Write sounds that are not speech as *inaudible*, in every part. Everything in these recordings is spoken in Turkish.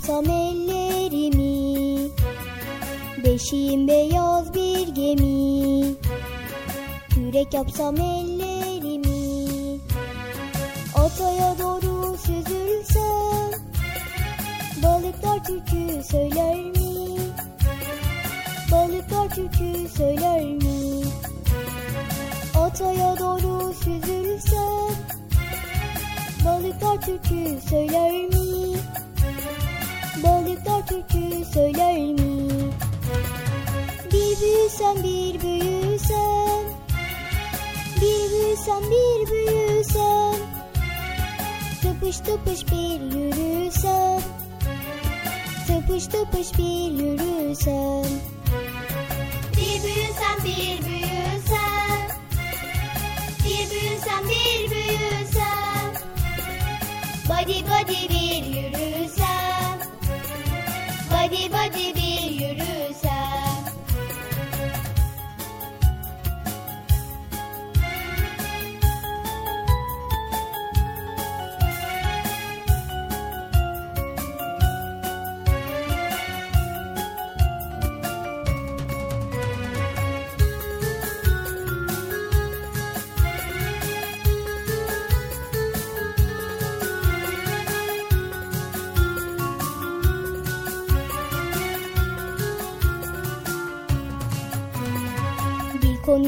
Yapsam ellerimi. Beşiğim beyaz bir gemi. Yürek yapsam ellerimi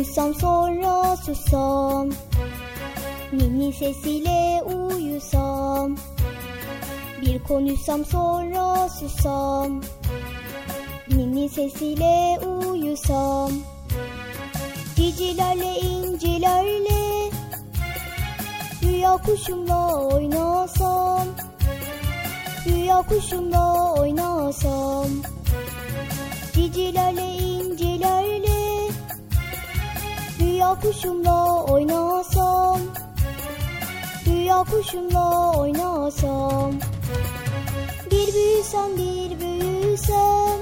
konuşsam sonra susam. Ninni sesiyle uyusam. Bir konuşsam sonra susam. Ninni sesiyle uyusam. Cicilerle incilerle Rüya kuşumla oynasam. Rüya kuşumla oynasam. Cicilerle kuşumla oynasam Rüya kuşumla oynasam Bir büyüsem bir büyüsem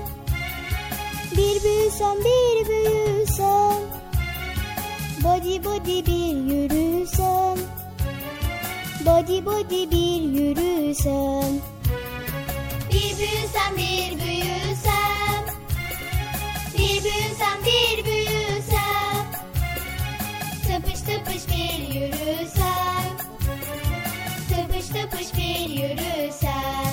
Bir büyüsem bir büyüsem Body body bir yürüsem Body body bir yürüsem. Bir büyüsen bir büyüsen Bir büyüsen bir büyüsen Tıpış tıpış bir yürüsen Tıpış tıpış bir yürüsen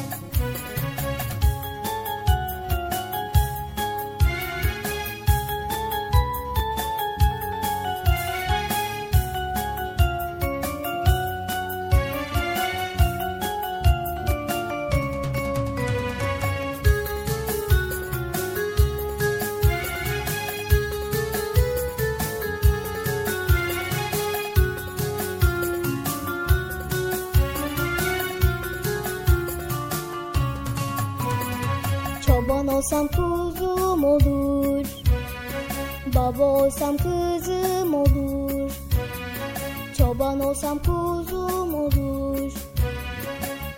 olsam kuzum olur. Baba olsam kızım olur. Çoban olsam kuzum olur.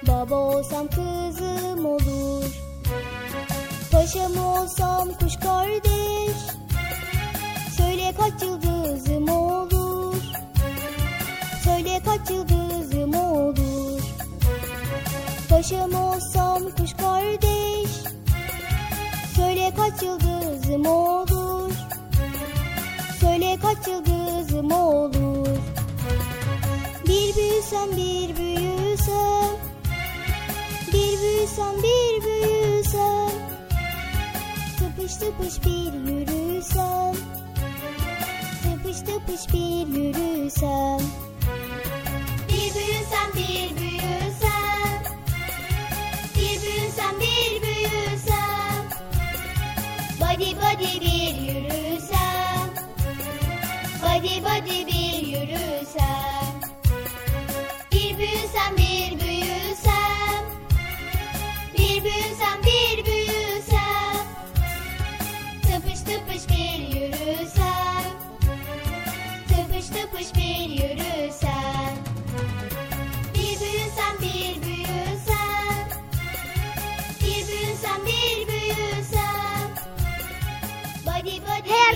Baba olsam kızım olur. Paşam olsam kuş kardeş. Söyle kaç yıldızım olur. Söyle kaç yıldızım olur. Paşam olsam kuş kardeş kaç yıldızım olur? Söyle kaç yıldızım olur? Bir büyüsem bir büyüsem Bir büyüsem bir büyüsem Tıpış tıpış bir yürüsem Tıpış tıpış bir yürüsem Body body bir yürüsen Body body bir yürüsen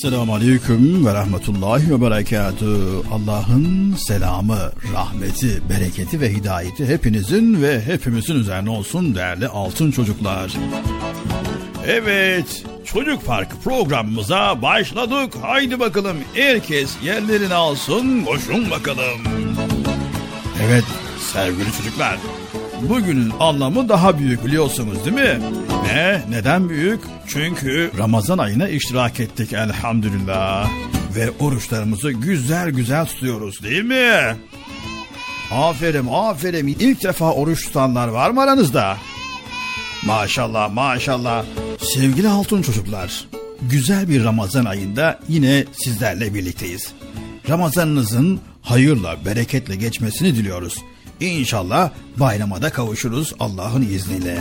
Esselamu Aleyküm ve Rahmetullahi ve Berekatü. Allah'ın selamı, rahmeti, bereketi ve hidayeti hepinizin ve hepimizin üzerine olsun değerli altın çocuklar. Evet, Çocuk Parkı programımıza başladık. Haydi bakalım herkes yerlerini alsın, koşun bakalım. Evet, sevgili çocuklar. Bugünün anlamı daha büyük biliyorsunuz değil mi? Ne? Neden büyük? Çünkü Ramazan ayına iştirak ettik elhamdülillah. Ve oruçlarımızı güzel güzel tutuyoruz değil mi? Aferin aferin. İlk defa oruç tutanlar var mı aranızda? Maşallah maşallah. Sevgili altın çocuklar. Güzel bir Ramazan ayında yine sizlerle birlikteyiz. Ramazanınızın hayırla, bereketle geçmesini diliyoruz. İnşallah bayrama kavuşuruz Allah'ın izniyle.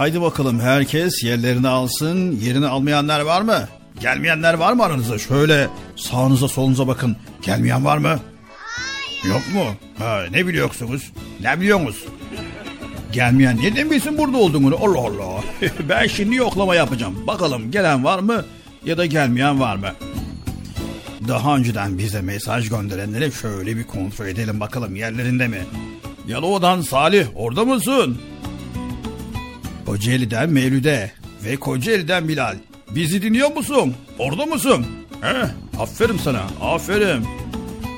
Haydi bakalım herkes yerlerini alsın. Yerini almayanlar var mı? Gelmeyenler var mı aranızda? Şöyle sağınıza solunuza bakın. Gelmeyen var mı? Yok mu? Ha, ne biliyorsunuz? Ne biliyorsunuz? Gelmeyen neden bilsin burada olduğunu? Allah Allah. *laughs* ben şimdi yoklama yapacağım. Bakalım gelen var mı ya da gelmeyen var mı? Daha önceden bize mesaj gönderenleri şöyle bir kontrol edelim bakalım yerlerinde mi? Yalova'dan Salih orada mısın? Kocaeli'den Mevlüde ve Kocaeli'den Bilal. Bizi dinliyor musun? Orada mısın? He, aferin sana, aferin.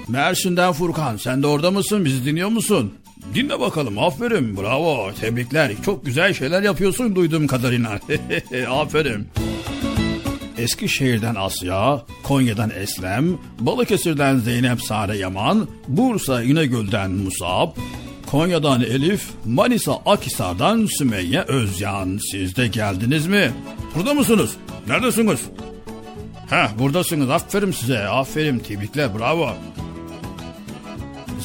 Mersin'den Furkan, sen de orada mısın? Bizi dinliyor musun? Dinle bakalım, aferin, bravo, tebrikler. Çok güzel şeyler yapıyorsun duyduğum kadarıyla. *laughs* aferin. Eskişehir'den Asya, Konya'dan Eslem, Balıkesir'den Zeynep Sare Yaman, Bursa İnegöl'den Musab, Konya'dan Elif, Manisa Akhisar'dan Sümeyye Özyan. Siz de geldiniz mi? Burada mısınız? Neredesiniz? Heh buradasınız. Aferin size. Aferin. Tebrikler. Bravo.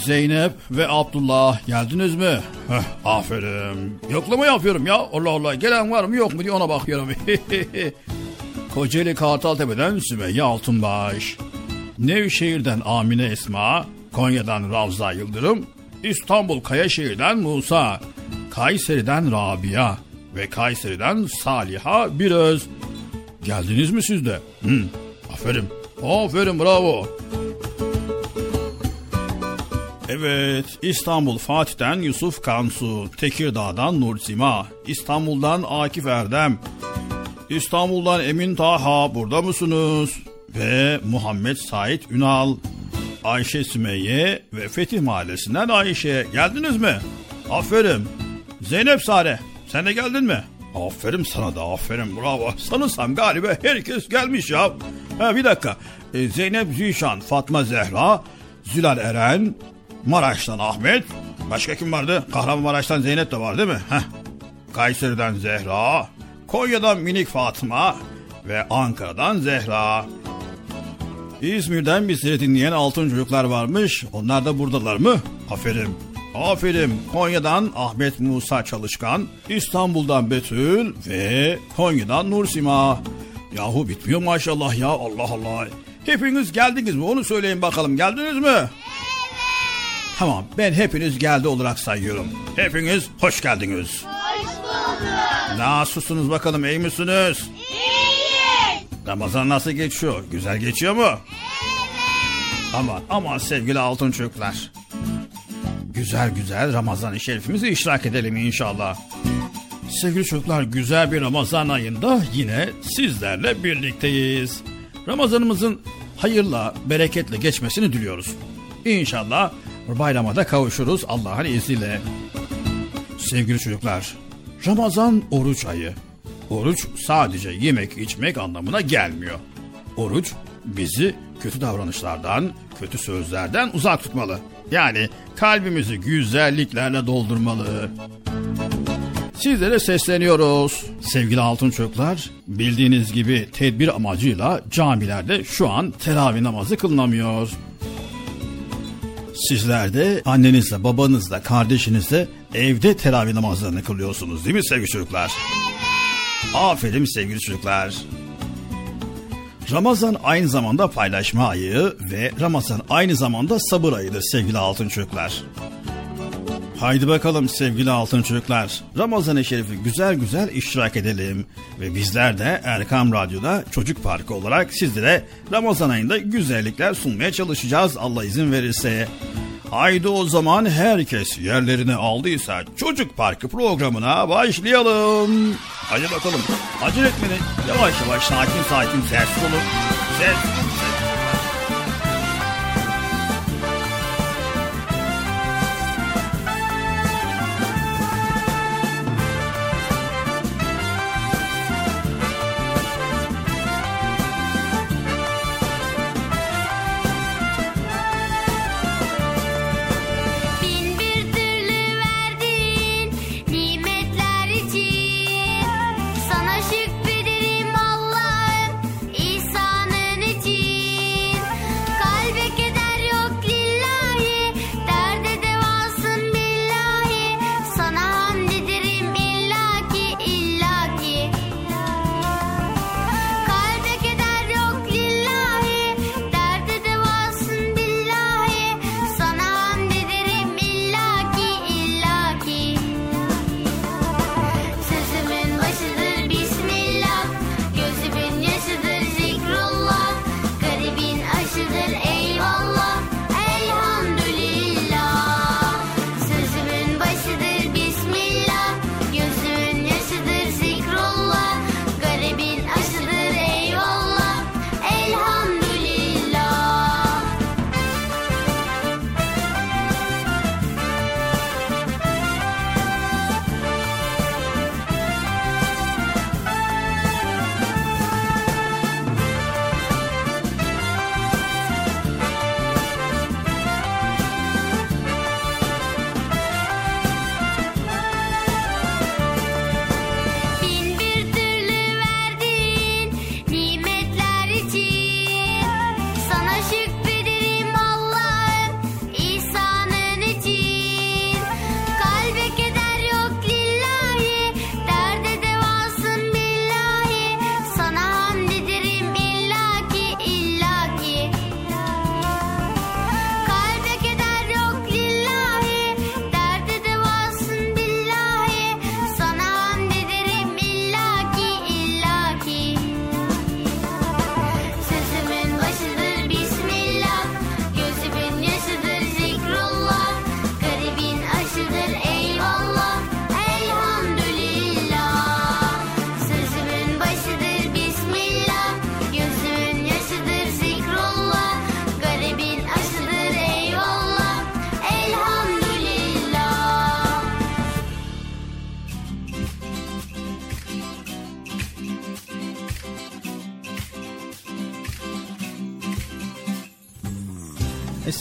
Zeynep ve Abdullah geldiniz mi? Heh, aferin. Yoklama yapıyorum ya. Allah Allah. Gelen var mı yok mu diye ona bakıyorum. *laughs* Kocaeli Kartaltepe'den Sümeyye Altınbaş. Nevşehir'den Amine Esma. Konya'dan Ravza Yıldırım. İstanbul Kayaşehir'den Musa, Kayseri'den Rabia ve Kayseri'den Saliha Biröz. Geldiniz mi siz de? Hı, aferin, aferin bravo. Evet, İstanbul Fatih'ten Yusuf Kansu, Tekirdağ'dan Nursima, İstanbul'dan Akif Erdem, İstanbul'dan Emin Taha burada mısınız? Ve Muhammed Said Ünal, Ayşe Sümeyye ve Fetih Mahallesi'nden Ayşe. Geldiniz mi? Aferin. Zeynep Sare sen de geldin mi? Aferin sana da aferin bravo. Sanırsam galiba herkes gelmiş ya. Ha, bir dakika. Ee, Zeynep Zişan, Fatma Zehra, Zülal Eren, Maraş'tan Ahmet. Başka kim vardı? Kahramanmaraş'tan Zeynep de var değil mi? Heh. Kayseri'den Zehra, Konya'dan Minik Fatma ve Ankara'dan Zehra. İzmir'den bizleri dinleyen altın çocuklar varmış. Onlar da buradalar mı? Aferin. Aferin. Konya'dan Ahmet Musa Çalışkan, İstanbul'dan Betül ve Konya'dan Nursima. Yahu bitmiyor maşallah ya Allah Allah. Hepiniz geldiniz mi? Onu söyleyin bakalım. Geldiniz mi? Evet. Tamam ben hepiniz geldi olarak sayıyorum. Hepiniz hoş geldiniz. Hoş bulduk. Nasılsınız bakalım iyi misiniz? İyiyiz. Ramazan nasıl geçiyor? Güzel geçiyor mu? Evet. Aman aman sevgili altın çocuklar. Güzel güzel Ramazan-ı Şerifimizi işrak edelim inşallah. Sevgili çocuklar güzel bir Ramazan ayında yine sizlerle birlikteyiz. Ramazanımızın hayırla, bereketle geçmesini diliyoruz. İnşallah bayrama da kavuşuruz Allah'ın izniyle. Sevgili çocuklar, Ramazan oruç ayı. Oruç sadece yemek içmek anlamına gelmiyor. Oruç bizi kötü davranışlardan, kötü sözlerden uzak tutmalı. Yani kalbimizi güzelliklerle doldurmalı. Sizlere sesleniyoruz. Sevgili altın çocuklar, bildiğiniz gibi tedbir amacıyla camilerde şu an teravih namazı kılınamıyor. Sizler de annenizle, babanızla, kardeşinizle evde teravih namazlarını kılıyorsunuz değil mi sevgili çocuklar? Aferin sevgili çocuklar. Ramazan aynı zamanda paylaşma ayı ve Ramazan aynı zamanda sabır ayıdır sevgili altın çocuklar. Haydi bakalım sevgili altın çocuklar. Ramazan-ı Şerif'i güzel güzel iştirak edelim. Ve bizler de Erkam Radyo'da Çocuk Parkı olarak sizlere Ramazan ayında güzellikler sunmaya çalışacağız Allah izin verirse. Haydi o zaman herkes yerlerini aldıysa Çocuk Parkı programına başlayalım. Hadi bakalım. Acele etmeyin. Yavaş yavaş sakin sakin sessiz olun. Sessiz.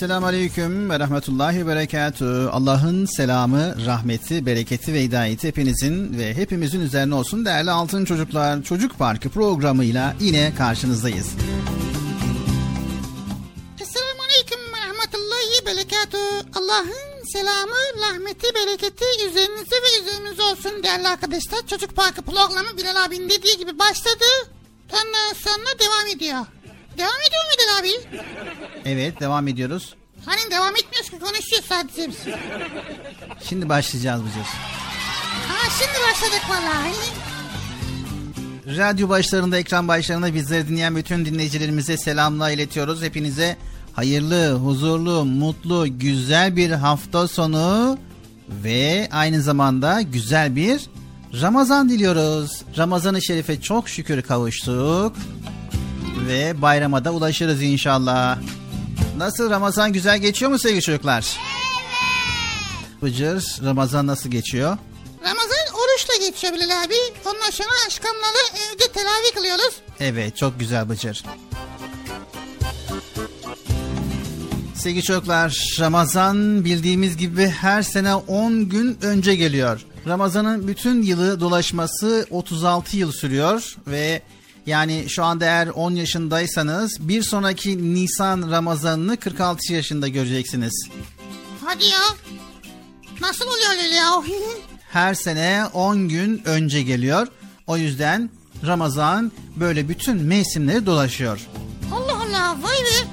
Esselamu Aleyküm ve Rahmetullahi Berekatü. Allah'ın selamı, rahmeti, bereketi ve hidayeti hepinizin ve hepimizin üzerine olsun değerli altın çocuklar. Çocuk Parkı programıyla yine karşınızdayız. Esselamu Aleyküm ve Rahmetullahi Berekatü. Allah'ın selamı, rahmeti, bereketi üzerinize ve üzerinize olsun değerli arkadaşlar. Çocuk Parkı programı Bilal abinin dediği gibi başladı. Ondan sonra devam ediyor. Devam ediyor mu Bilal abi? Evet devam ediyoruz. Hani devam etmiyoruz ki konuşuyoruz sadece biz. Şimdi başlayacağız Bıcır. Ha şimdi başladık vallahi. Radyo başlarında, ekran başlarında bizleri dinleyen bütün dinleyicilerimize selamlar iletiyoruz. Hepinize hayırlı, huzurlu, mutlu, güzel bir hafta sonu ve aynı zamanda güzel bir Ramazan diliyoruz. Ramazan-ı Şerif'e çok şükür kavuştuk. Ve bayrama da ulaşırız inşallah. Nasıl Ramazan güzel geçiyor mu sevgili çocuklar? Evet. Bıcır Ramazan nasıl geçiyor? Ramazan oruçla geçiyor Bilal abi. Ondan sonra aşkamları evde teravih kılıyoruz. Evet çok güzel Bıcır. Sevgili çocuklar Ramazan bildiğimiz gibi her sene 10 gün önce geliyor. Ramazan'ın bütün yılı dolaşması 36 yıl sürüyor ve yani şu anda eğer 10 yaşındaysanız bir sonraki Nisan Ramazan'ını 46 yaşında göreceksiniz. Hadi ya. Nasıl oluyor öyle ya? Her sene 10 gün önce geliyor. O yüzden Ramazan böyle bütün mevsimleri dolaşıyor. Allah Allah vay be.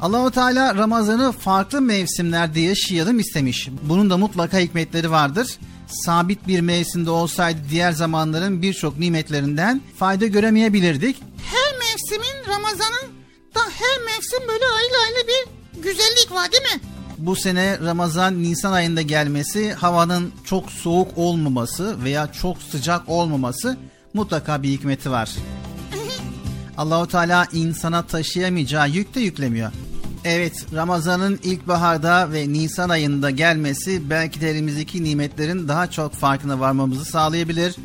Allahu Teala Ramazan'ı farklı mevsimlerde yaşayalım istemiş. Bunun da mutlaka hikmetleri vardır. Sabit bir mevsimde olsaydı diğer zamanların birçok nimetlerinden fayda göremeyebilirdik. Her mevsimin Ramazan'ın da her mevsim böyle ayrı ayrı bir güzellik var değil mi? Bu sene Ramazan Nisan ayında gelmesi, havanın çok soğuk olmaması veya çok sıcak olmaması mutlaka bir hikmeti var. Allahu Teala insana taşıyamayacağı yük de yüklemiyor. Evet, Ramazan'ın ilkbaharda ve Nisan ayında gelmesi belki de elimizdeki nimetlerin daha çok farkına varmamızı sağlayabilir.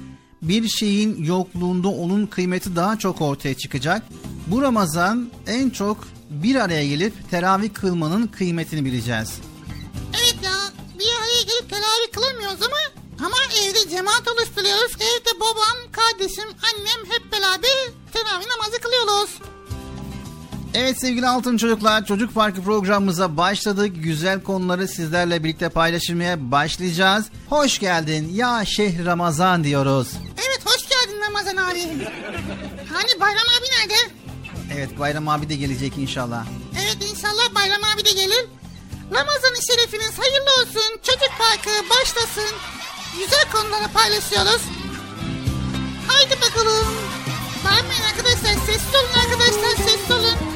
Bir şeyin yokluğunda onun kıymeti daha çok ortaya çıkacak. Bu Ramazan en çok bir araya gelip teravih kılmanın kıymetini bileceğiz. Evet ya, bir araya gelip teravih kılamıyoruz ama ama evde cemaat oluşturuyoruz. Evde babam, kardeşim, annem hep beraber teravih namazı kılıyoruz. Evet sevgili altın çocuklar Çocuk Parkı programımıza başladık. Güzel konuları sizlerle birlikte paylaşmaya başlayacağız. Hoş geldin ya Şehri Ramazan diyoruz. Evet hoş geldin Ramazan abi. Hani Bayram abi nerede? Evet Bayram abi de gelecek inşallah. Evet inşallah Bayram abi de gelir. Ramazan-ı Şerifiniz hayırlı olsun. Çocuk Parkı başlasın. Güzel konuları paylaşıyoruz. Haydi bakalım. Bağırmayın arkadaşlar. Sessiz olun arkadaşlar. Sessiz olun.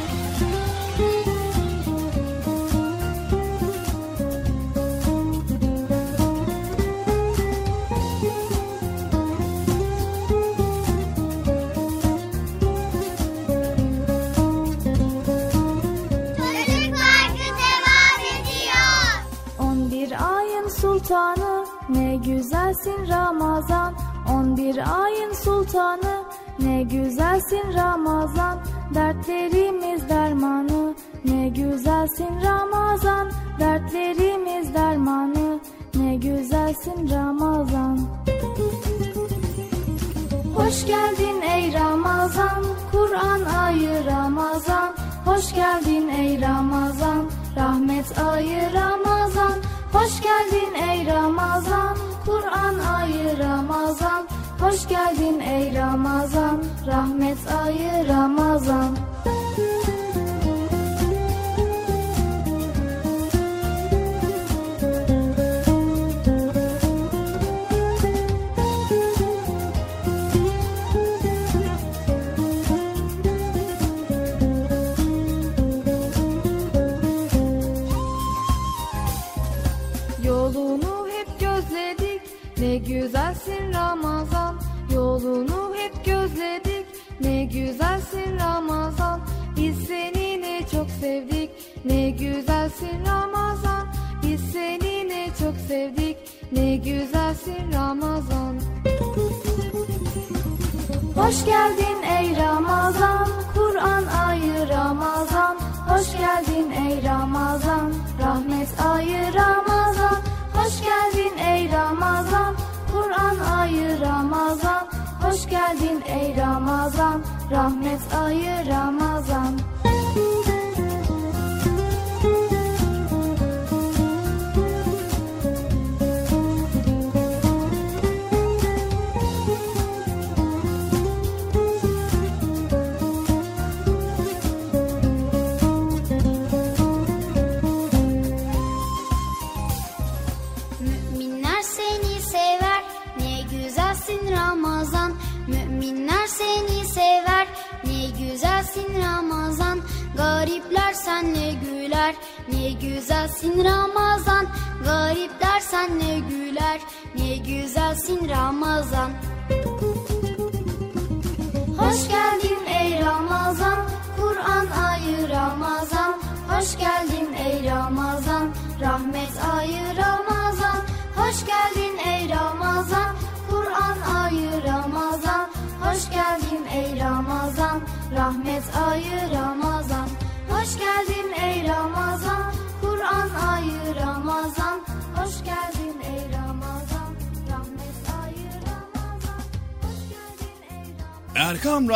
Sultanı ne güzelsin Ramazan. 11 ayın sultanı ne güzelsin Ramazan. Dertlerimiz dermanı ne güzelsin Ramazan. Dertlerimiz dermanı ne güzelsin Ramazan. Hoş geldin ey Ramazan Kur'an ayı Ramazan. Hoş geldin ey Ramazan Rahmet ayı Ramazan Hoş geldin ey Ramazan, Kur'an ayı Ramazan. Hoş geldin ey Ramazan, rahmet ayı Ramazan.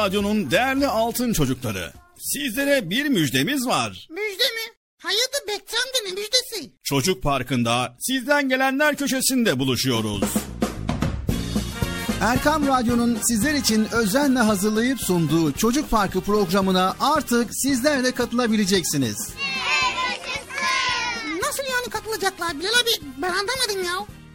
Radyo'nun değerli altın çocukları. Sizlere bir müjdemiz var. Müjde mi? Hayırdır Bekçi amca ne müjdesi? Çocuk Parkı'nda sizden gelenler köşesinde buluşuyoruz. Erkam Radyo'nun sizler için özenle hazırlayıp sunduğu Çocuk Parkı programına artık sizler de katılabileceksiniz. Nasıl yani katılacaklar Bilal abi ben anlamadım ya.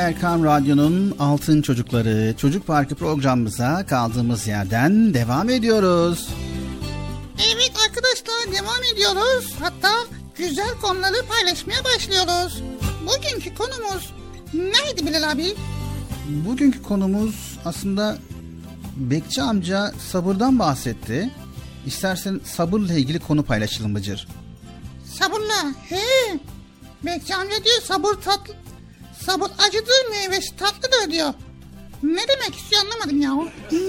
Erkam Radyo'nun Altın Çocukları Çocuk Parkı programımıza kaldığımız yerden devam ediyoruz. Evet arkadaşlar devam ediyoruz. Hatta güzel konuları paylaşmaya başlıyoruz. Bugünkü konumuz neydi Bilal abi? Bugünkü konumuz aslında Bekçi amca sabırdan bahsetti. İstersen sabırla ilgili konu paylaşalım Bıcır. Sabırla. He. Bekçi amca diyor sabır tatlı. Sabır acıdır meyvesi tatlıdır diyor. Ne demek istiyor anlamadım ya. *laughs*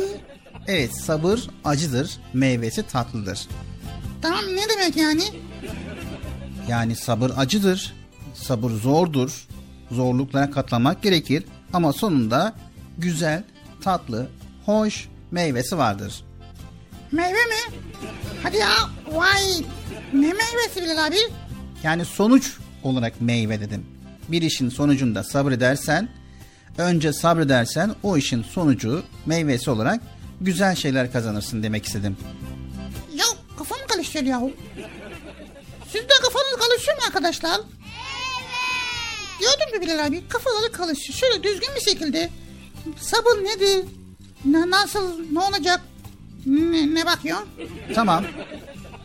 Evet sabır acıdır, meyvesi tatlıdır. Tamam ne demek yani? Yani sabır acıdır, sabır zordur, zorluklara katlanmak gerekir ama sonunda güzel, tatlı, hoş meyvesi vardır. Meyve mi? Hadi ya vay. Ne meyvesi Bilal abi? Yani sonuç olarak meyve dedim. Bir işin sonucunda sabredersen, önce sabredersen o işin sonucu meyvesi olarak güzel şeyler kazanırsın demek istedim. Ya kafam karışıyor ya. Siz de kafanız karışıyor mu arkadaşlar? Evet. Gördün mü Bilal abi? Kafaları karışıyor. Şöyle düzgün bir şekilde. Sabır nedir? Ne, nasıl? Ne olacak? Ne, ne bakıyorsun? Tamam.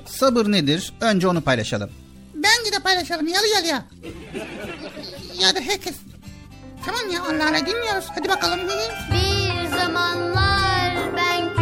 Sabır nedir? Önce onu paylaşalım. Bence de paylaşalım yalı yalıya. Ya da herkes. Tamam ya Allah Allah dinliyoruz. Hadi bakalım. Bir zamanlar ben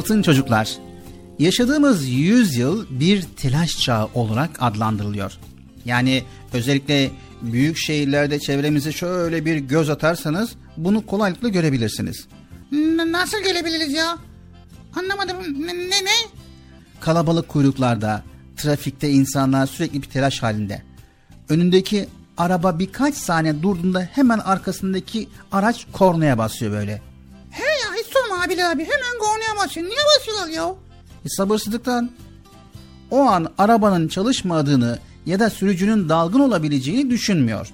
altın çocuklar. Yaşadığımız yüzyıl bir telaş çağı olarak adlandırılıyor. Yani özellikle büyük şehirlerde çevremize şöyle bir göz atarsanız bunu kolaylıkla görebilirsiniz. N- nasıl gelebiliriz ya? Anlamadım. Ne ne? ne? Kalabalık kuyruklarda, trafikte insanlar sürekli bir telaş halinde. Önündeki araba birkaç saniye durduğunda hemen arkasındaki araç kornaya basıyor böyle. Sorma abi. Hemen kornaya basıyor. Niye basıyorlar ya? E, sabırsızlıktan. O an arabanın çalışmadığını ya da sürücünün dalgın olabileceğini düşünmüyor.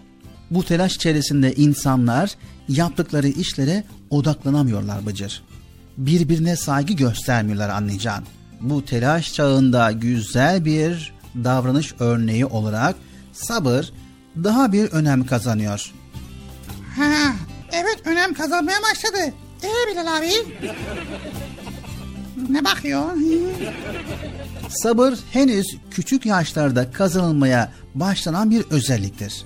Bu telaş içerisinde insanlar yaptıkları işlere odaklanamıyorlar Bıcır. Birbirine saygı göstermiyorlar anlayacağın. Bu telaş çağında güzel bir davranış örneği olarak sabır daha bir önem kazanıyor. Ha, evet önem kazanmaya başladı. Ee Bilal abi? Ne bakıyor? Sabır henüz küçük yaşlarda kazanılmaya başlanan bir özelliktir.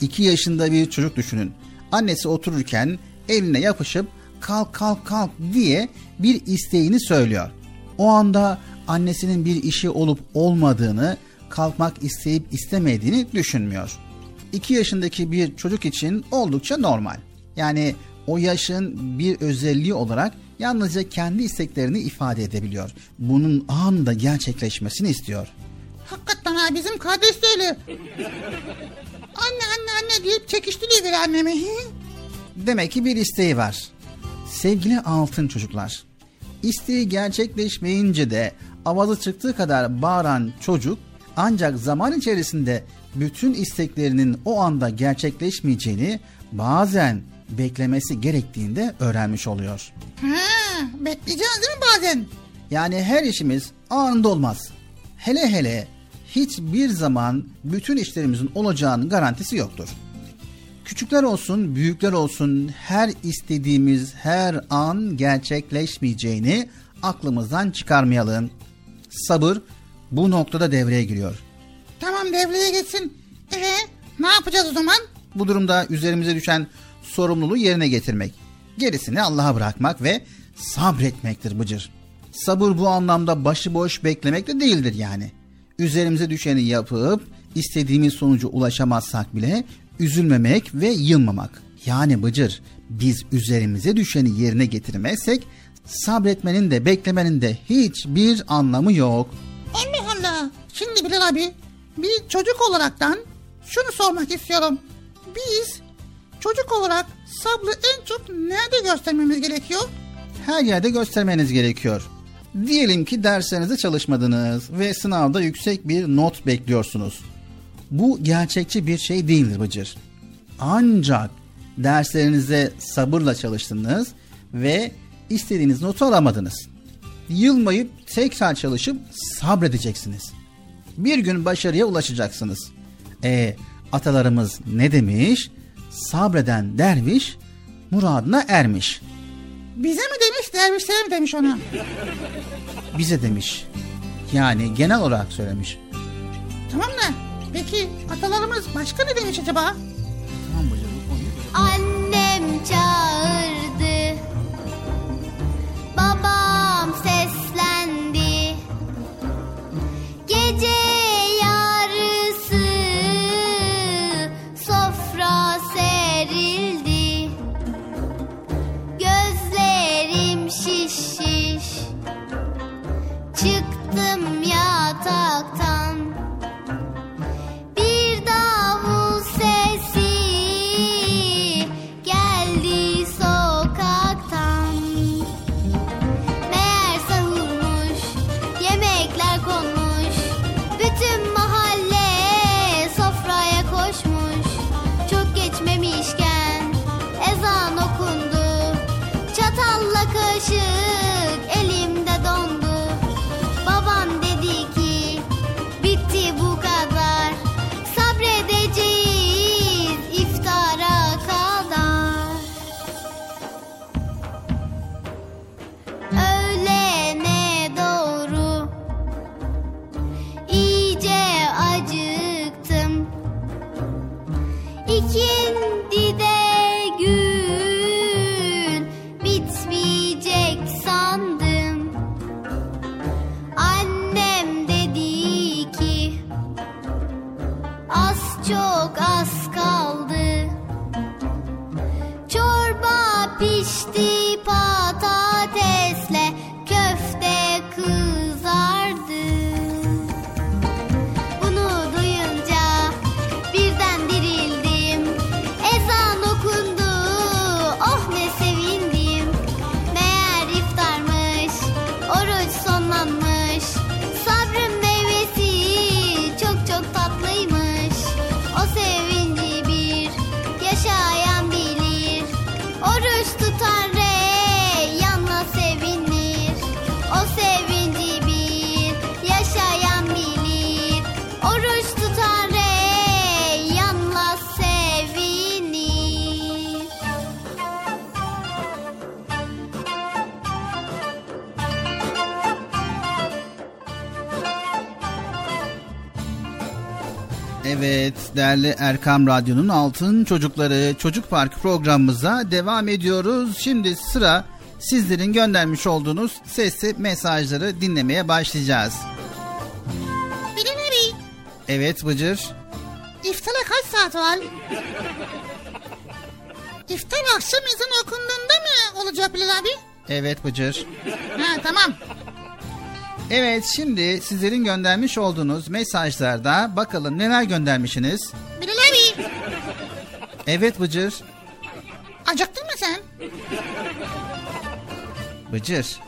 2 yaşında bir çocuk düşünün. Annesi otururken eline yapışıp kalk kalk kalk diye bir isteğini söylüyor. O anda annesinin bir işi olup olmadığını, kalkmak isteyip istemediğini düşünmüyor. 2 yaşındaki bir çocuk için oldukça normal. Yani o yaşın bir özelliği olarak yalnızca kendi isteklerini ifade edebiliyor. Bunun anında gerçekleşmesini istiyor. Hakikaten ha bizim kardeş de öyle. Anne anne anne deyip çekiştiriyor annemi. Demek ki bir isteği var. Sevgili altın çocuklar, isteği gerçekleşmeyince de avazı çıktığı kadar bağıran çocuk ancak zaman içerisinde bütün isteklerinin o anda gerçekleşmeyeceğini bazen beklemesi gerektiğinde öğrenmiş oluyor. Ha, bekleyeceğiz değil mi bazen? Yani her işimiz anında olmaz. Hele hele hiçbir zaman bütün işlerimizin olacağının garantisi yoktur. Küçükler olsun, büyükler olsun her istediğimiz her an gerçekleşmeyeceğini aklımızdan çıkarmayalım. Sabır bu noktada devreye giriyor. Tamam devreye geçsin. Ee, ne yapacağız o zaman? Bu durumda üzerimize düşen sorumluluğu yerine getirmek. Gerisini Allah'a bırakmak ve sabretmektir Bıcır. Sabır bu anlamda başıboş beklemek de değildir yani. Üzerimize düşeni yapıp istediğimiz sonucu ulaşamazsak bile üzülmemek ve yılmamak. Yani Bıcır biz üzerimize düşeni yerine getirmezsek sabretmenin de beklemenin de hiçbir anlamı yok. Allah Allah. Şimdi Bilal abi bir çocuk olaraktan şunu sormak istiyorum. Biz çocuk olarak sabrı en çok nerede göstermemiz gerekiyor? her yerde göstermeniz gerekiyor. Diyelim ki derslerinizde çalışmadınız ve sınavda yüksek bir not bekliyorsunuz. Bu gerçekçi bir şey değildir Bıcır. Ancak derslerinizde sabırla çalıştınız ve istediğiniz notu alamadınız. Yılmayıp tekrar çalışıp sabredeceksiniz. Bir gün başarıya ulaşacaksınız. E atalarımız ne demiş? Sabreden derviş muradına ermiş.'' Bize mi demiş dervişlere mi demiş ona? bize demiş. Yani genel olarak söylemiş. Tamam da peki atalarımız başka ne demiş acaba? Annem çağırdı Babam seslendi Gece Çıktım yataktan değerli Erkam Radyo'nun Altın Çocukları Çocuk Parkı programımıza devam ediyoruz. Şimdi sıra sizlerin göndermiş olduğunuz sesli mesajları dinlemeye başlayacağız. Bilal abi Evet Bıcır. iftara kaç saat var? İftar akşam ezan okunduğunda mı olacak Bilal abi? Evet Bıcır. Ha tamam. Evet şimdi sizlerin göndermiş olduğunuz mesajlarda bakalım neler göndermişsiniz. Bilal abi Evet Bıcır. acıktın mı sen? Bıcır.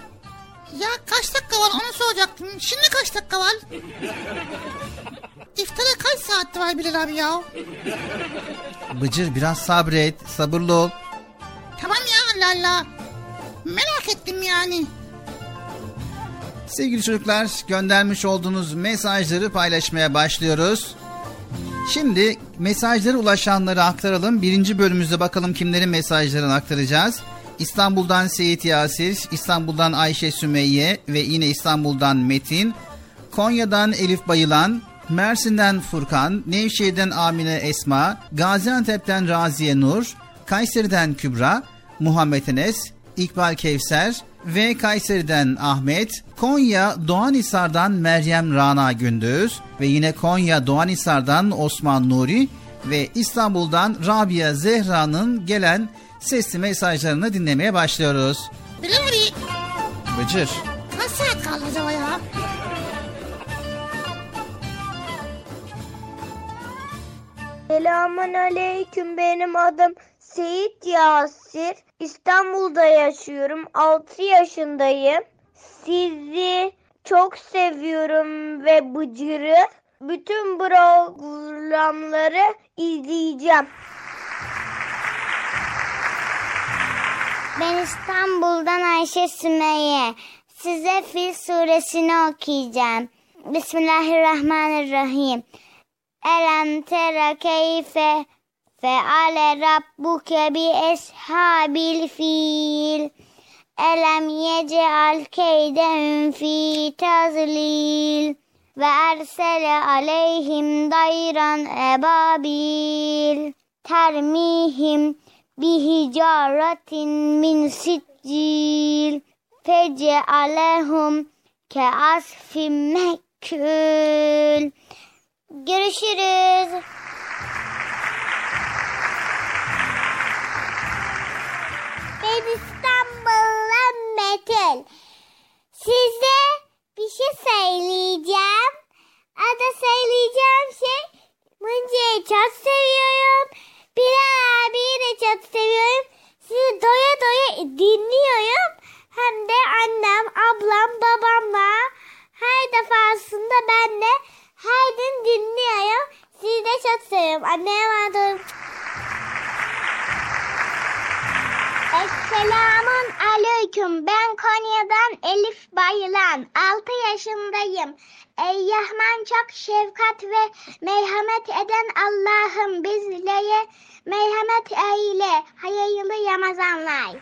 Ya kaç dakika var onu soracaktım. Şimdi kaç dakika var? İftara kaç saat var Bilal abi ya? Bıcır biraz sabret, sabırlı ol. Tamam ya Allah Allah. Merak ettim yani. Sevgili çocuklar göndermiş olduğunuz mesajları paylaşmaya başlıyoruz. Şimdi mesajları ulaşanları aktaralım. Birinci bölümümüzde bakalım kimlerin mesajlarını aktaracağız. İstanbul'dan Seyit Yasir, İstanbul'dan Ayşe Sümeyye ve yine İstanbul'dan Metin, Konya'dan Elif Bayılan, Mersin'den Furkan, Nevşehir'den Amine Esma, Gaziantep'ten Raziye Nur, Kayseri'den Kübra, Muhammed Enes, İkbal Kevser ve Kayseri'den Ahmet, Konya Doğanhisar'dan Meryem Rana Gündüz ve yine Konya Doğanhisar'dan Osman Nuri ve İstanbul'dan Rabia Zehra'nın gelen sesli mesajlarını dinlemeye başlıyoruz. Abi Bıcır. kaç saat kaldı acaba ya? Selamun aleyküm benim adım Seyit Yasir. İstanbul'da yaşıyorum. 6 yaşındayım. Sizi çok seviyorum ve Bıcır'ı. Bütün programları izleyeceğim. Ben İstanbul'dan Ayşe Sümeyye. Size Fil suresini okuyacağım. Bismillahirrahmanirrahim. Elem tere keyfe feale rabbuke bi eshabil fil. Elem yeceal keydehum fi tazlil. Ve ersele aleyhim dayran ebabil. Termihim bihicaretin min siccil. Fecealehum ke asfim mekül. Görüşürüz. Ben İstanbul'dan Metin. Size bir şey söyleyeceğim. Ada söyleyeceğim şey Mıncı'yı çok seviyorum. Bilal abiyi de çok seviyorum. Sizi doya doya dinliyorum. Hem de annem, ablam, babamla her defasında ben de her gün dinliyorum. Sizi de çok seviyorum. Anneye emanet Esselamun aleyküm. Ben Konya'dan Elif Bayılan. 6 yaşındayım. Ey Rahman çok şefkat ve merhamet eden Allah'ım bizlere merhamet eyle. Hayırlı Ramazanlar.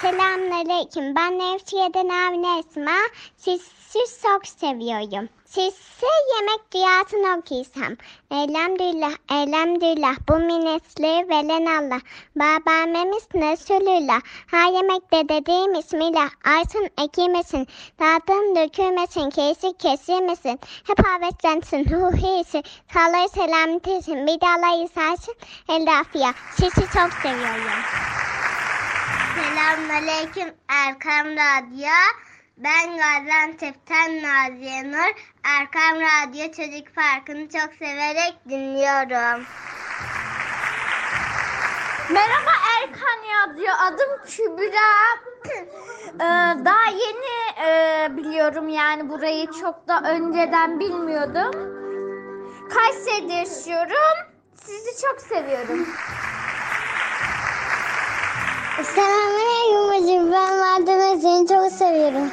Selamünaleyküm. Ben Nevşehir'den Avni Esma. Sizi çok seviyorum. Size yemek duasını okuysam. Elhamdülillah, elhamdülillah. Bu minnesleri veren Allah. Babamemiz Resulullah. Ha yemekte dediğim ismiyle. Arsın ekilmesin. Dağıtın dökülmesin. Kesik kesilmesin. Hep avetlensin. Ruhiyesi. Sağlığı selametesin. Bir de Allah isarsın. El afiyet. Sizi çok seviyorum. Selamünaleyküm Erkam Radyo. Ben Gaziantep'ten Naziye Nur. Erkam Radyo Çocuk Parkı'nı çok severek dinliyorum. Merhaba Erkan Radyo. Adım Kübra. *laughs* Ee, daha yeni e, biliyorum yani burayı çok da önceden bilmiyordum. Kayseri'de yaşıyorum. Sizi çok seviyorum. *laughs* Selamünaleyküm hocam. Ben Madem seni çok seviyorum.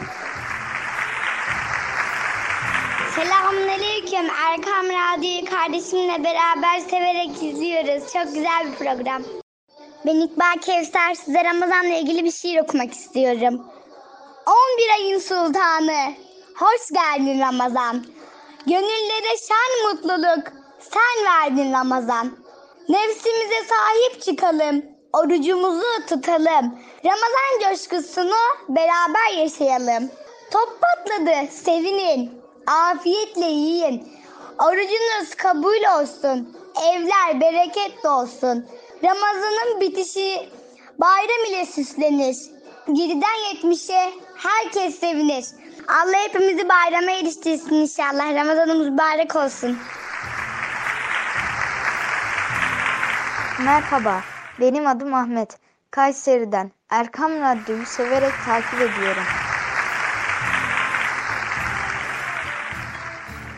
Selamünaleyküm. Erkam Radyo'yu kardeşimle beraber severek izliyoruz. Çok güzel bir program. Ben İkbal Kevser. Size Ramazan'la ilgili bir şiir okumak istiyorum. 11 ayın sultanı. Hoş geldin Ramazan. Gönüllere şen mutluluk. Sen verdin Ramazan. Nefsimize sahip çıkalım. Orucumuzu tutalım. Ramazan coşkusunu beraber yaşayalım. Top patladı, sevinin. Afiyetle yiyin. Orucunuz kabul olsun. Evler bereketli olsun. Ramazanın bitişi bayram ile süslenir. 7'den 70'e herkes sevinir. Allah hepimizi bayrama eriştirsin inşallah. Ramazanımız mübarek olsun. Merhaba, benim adım Ahmet. Kayseri'den Erkam Radyo'yu severek takip ediyorum.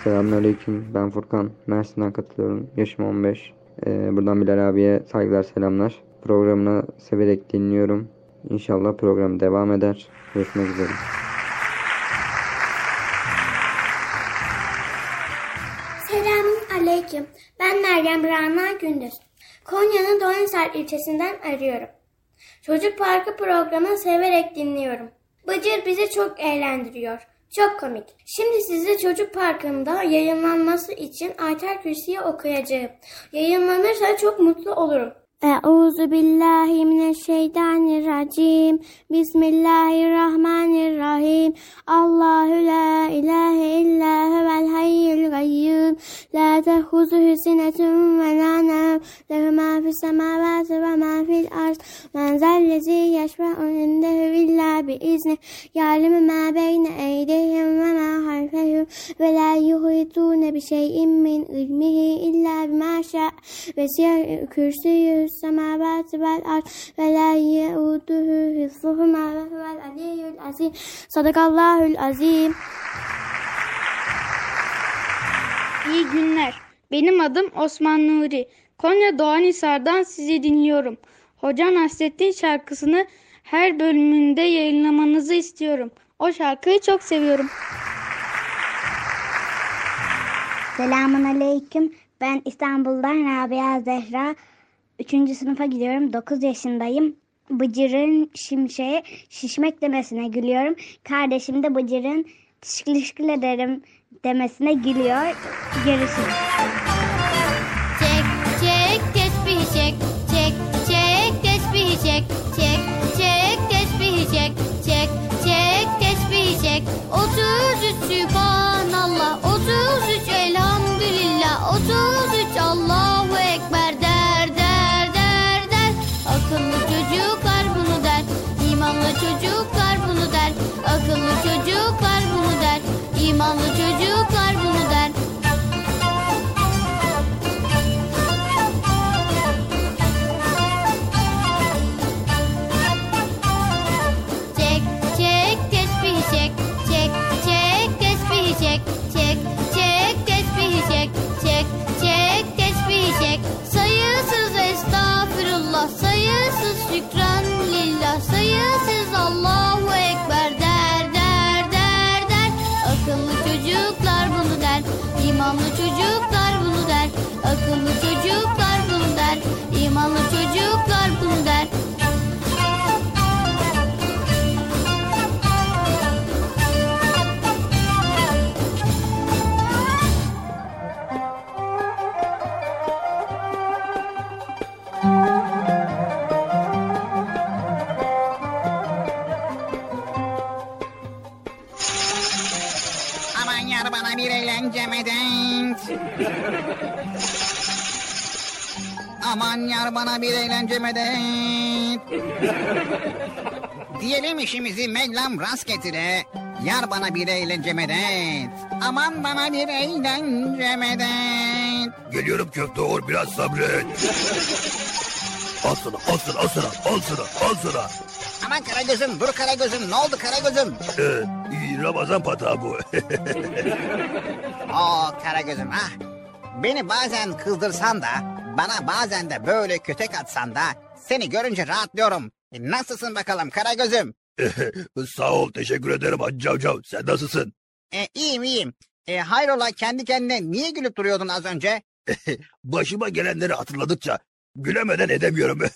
Selamünaleyküm. Ben Furkan. Mersin'den katılıyorum. Yaşım 15. Ee, buradan Bilal abiye saygılar, selamlar. Programını severek dinliyorum. İnşallah program devam eder. Görüşmek üzere. Selamun aleyküm. Ben Meryem Rana Gündüz. Konya'nın Doğanisar ilçesinden arıyorum. Çocuk Parkı programını severek dinliyorum. Bıcır bizi çok eğlendiriyor. Çok komik. Şimdi size Çocuk Parkı'nda yayınlanması için Ayter Kürsi'yi okuyacağım. Yayınlanırsa çok mutlu olurum. Euzu billahi mineşşeytanirracim. Bismillahirrahmanirrahim. Allahu la ilahe illa huvel hayyul gayyum. La tehuzuhu sinetun ve la nevm. Lehu ma fis semavati ve ma fil arz. Men zellezi yeşfe'u indehu illa biizni. Ya'lemu ma beyne eydihim ve ma halfehum. Ve la yuhitune bi şeyin min ilmihi illa bima şa. Ve siyah kürsüyü السماوات والأرض ولا يؤوده حفظهما وهو العلي العظيم صدق الله العظيم İyi günler. Benim adım Osman Nuri. Konya Doğanhisar'dan sizi dinliyorum. Hoca Nasrettin şarkısını her bölümünde yayınlamanızı istiyorum. O şarkıyı çok seviyorum. Selamun aleyküm. Ben İstanbul'dan Rabia Zehra. Üçüncü sınıfa gidiyorum. 9 yaşındayım. Bıcır'ın şimşeğe şişmek demesine gülüyorum. Kardeşim de Bıcır'ın teşekkür ederim demesine gülüyor. Görüşürüz. İmanlı çocuklar Aman yar bana bir eğlence medet. *laughs* Diyelim işimizi Mevlam rast getire. Yar bana bir eğlence medet. Aman bana bir eğlence medet. Geliyorum köfte oğul biraz sabret. al sana al sana al sana al sana al sana. Aman Karagöz'üm dur Karagöz'üm ne oldu Karagöz'üm? Ee, Ramazan patağı bu. *laughs* Oo Karagöz'üm ah. Beni bazen kızdırsan da bana bazen de böyle kötek atsan da seni görünce rahatlıyorum. E, Nasılsın bakalım Karagöz'üm? *laughs* Sağ ol teşekkür ederim Hacı Cavcav. Sen nasılsın? E, iyiyim iyiyim. E, hayrola kendi kendine niye gülüp duruyordun az önce? *laughs* Başıma gelenleri hatırladıkça Gülemeden edemiyorum. *laughs*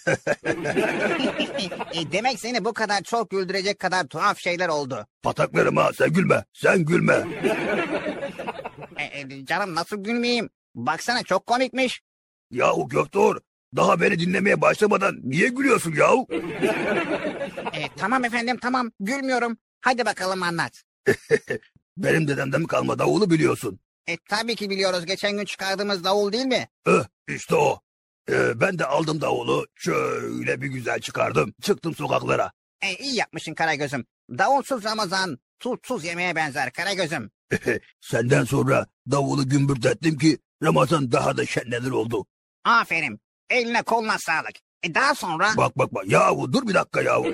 E, demek seni bu kadar çok güldürecek kadar tuhaf şeyler oldu. Pataklarım ha sen gülme. Sen gülme. E, e, canım nasıl gülmeyeyim? Baksana çok komikmiş. Yahu Göktuğ daha beni dinlemeye başlamadan niye gülüyorsun yahu? *laughs* E, tamam efendim tamam gülmüyorum. Hadi bakalım anlat. *laughs* Benim dedemden kalma davulu biliyorsun. E, tabii ki biliyoruz geçen gün çıkardığımız davul değil mi? Eh, işte o. Ee, ben de aldım davulu. Şöyle bir güzel çıkardım. Çıktım sokaklara. E, iyi yapmışsın Karagöz'üm. Davulsuz Ramazan tutsuz yemeğe benzer Karagöz'üm. *laughs* Senden sonra davulu gümbürtettim ki Ramazan daha da şenlenir oldu. Aferin. Eline koluna sağlık. E, daha sonra... Bak bak bak. Yahu dur bir dakika yahu. *laughs*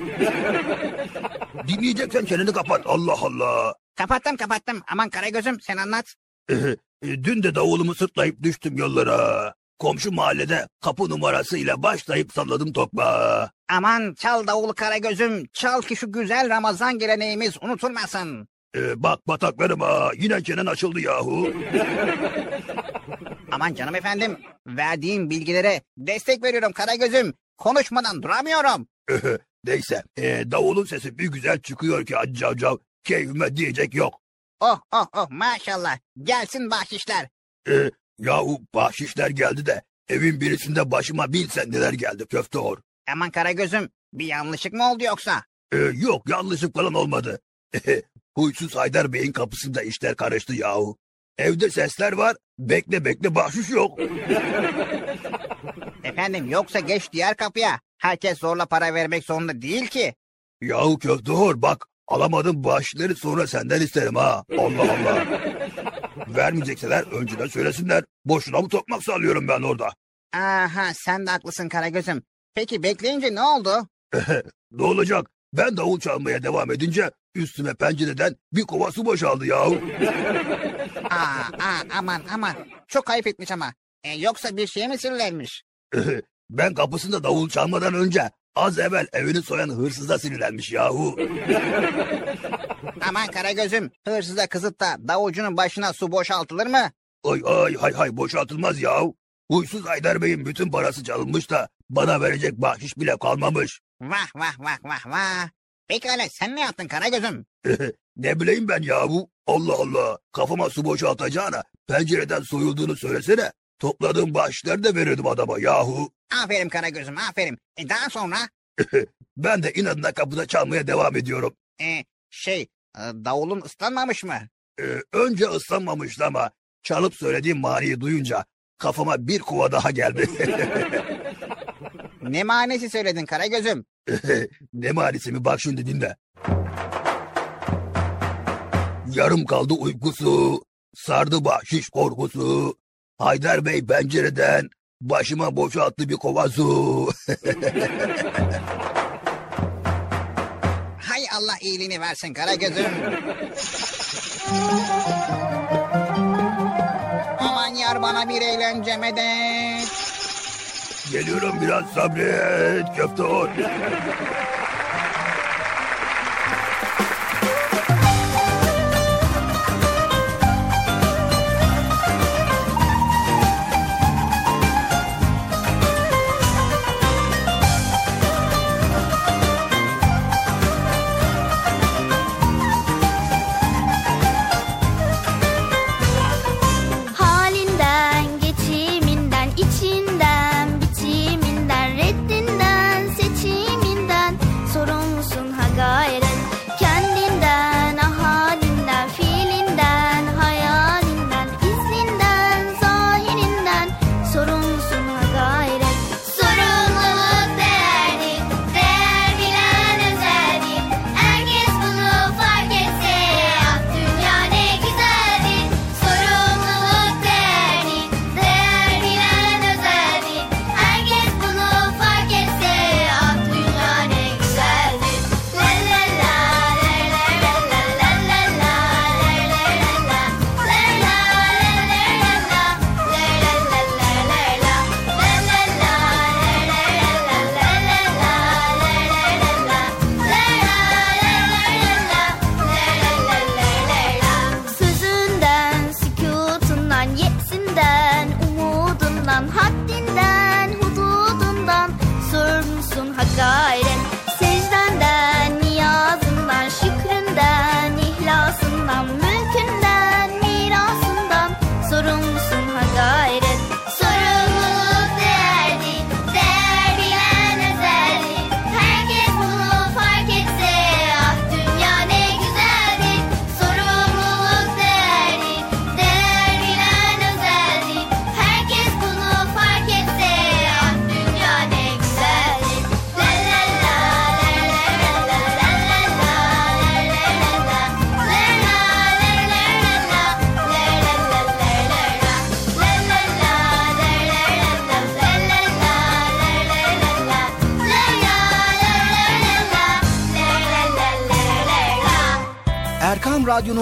Dinleyeceksen çeneni kapat. Allah Allah. Kapattım kapattım. Aman Karagöz'üm sen anlat. E, Dün de davulumu sırtlayıp düştüm yollara. Komşu mahallede kapı numarasıyla başlayıp salladım tokmağı. Aman çal davul Karagöz'üm. Çal ki şu güzel Ramazan geleneğimiz unutulmasın. Ee, bak bataklarıma yine çenen açıldı yahu. *laughs* Aman canım efendim. Verdiğim bilgilere destek veriyorum Karagöz'üm. Konuşmadan duramıyorum. Neyse ee, davulun sesi bir güzel çıkıyor ki acı cav keyfime diyecek yok. Oh oh oh maşallah. Gelsin bahşişler. Ee, yahu bahşişler geldi de evin birisinde başıma bin sendeler geldi köfte or. Aman Karagöz'üm bir yanlışlık mı oldu yoksa? Ee, yok yanlışlık falan olmadı. *laughs* Huysuz Haydar Bey'in kapısında işler karıştı yahu. Evde sesler var, bekle bekle bahşiş yok. *laughs* Efendim yoksa geç diğer kapıya. Herkes zorla para vermek zorunda değil ki. Yahu köfte hor bak, alamadım bahşişleri sonra senden isterim ha. Allah Allah. Vermeyecekseler önceden söylesinler. Boşuna mı tokmak sağlıyorum ben orada? Aha sen de haklısın Karagöz'üm. Peki bekleyince ne oldu? *laughs* ne olacak? Ben davul çalmaya devam edince üstüme pencereden bir kova su boşaldı yahu. *laughs* Aa, aa aman aman. Çok ayıp etmiş ama. E, yoksa bir şeye mi sinirlenmiş? *laughs* ben kapısında davul çalmadan önce az evvel evini soyan hırsıza sinirlenmiş yahu. *laughs* Aman Karagöz'üm hırsıza kızıp da davulcunun başına su boşaltılır mı? Ay ay hay hay boşaltılmaz yahu. Huysuz Haydar Bey'in bütün parası çalınmış da bana verecek bahşiş bile kalmamış. Vah vah vah vah vah. Pekala sen ne yaptın Karagöz'üm? *laughs* ne bileyim ben yahu. Allah Allah. Kafama su boşaltacağına pencereden soyulduğunu söylesene. Topladığım bahşişleri de verirdim adama yahu. Aferin Karagöz'üm aferin. E, daha sonra? *laughs* ben de inadına kapıda çalmaya devam ediyorum. E, şey e, davulun ıslanmamış mı? Ee, önce ıslanmamıştı ama çalıp söylediğim maniyi duyunca kafama bir kuva daha geldi. *laughs* ne manesi söyledin Karagöz'üm? *laughs* ne manisi mi bak şimdi dinle. Yarım kaldı uykusu, sardı bahşiş korkusu. Haydar Bey pencereden başıma boşalttı bir kova su. *laughs* Hay Allah iyiliğini versin Karagöz'üm. Aman yar bana bir eğlence medet. Geliyorum biraz sabret köfte ol.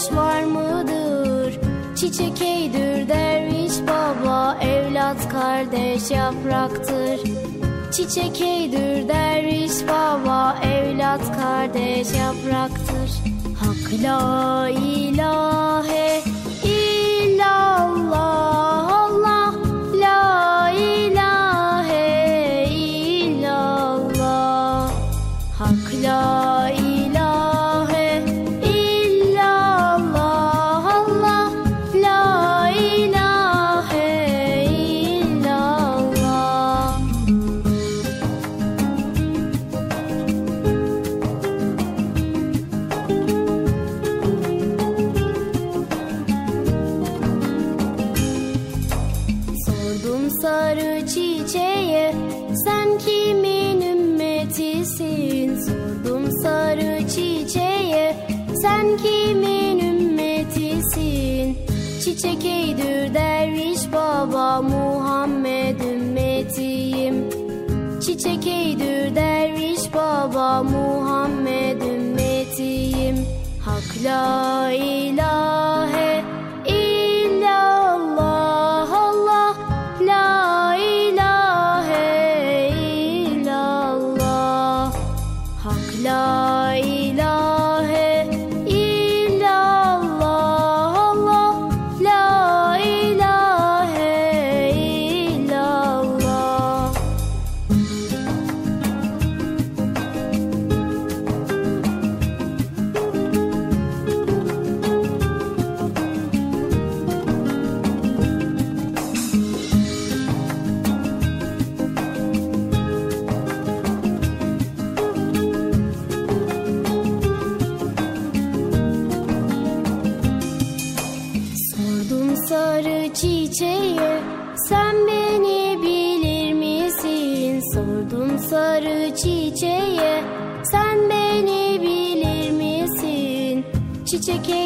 kardeş var mıdır? Çiçek eydür derviş baba Evlat kardeş yapraktır Çiçek eydür derviş baba Evlat kardeş yapraktır Hak la ilahe Çiçek eydür derviş baba Muhammed ümmetiyim. Çiçek eydür derviş baba Muhammed ümmetiyim. Hak la ilahe Çiçek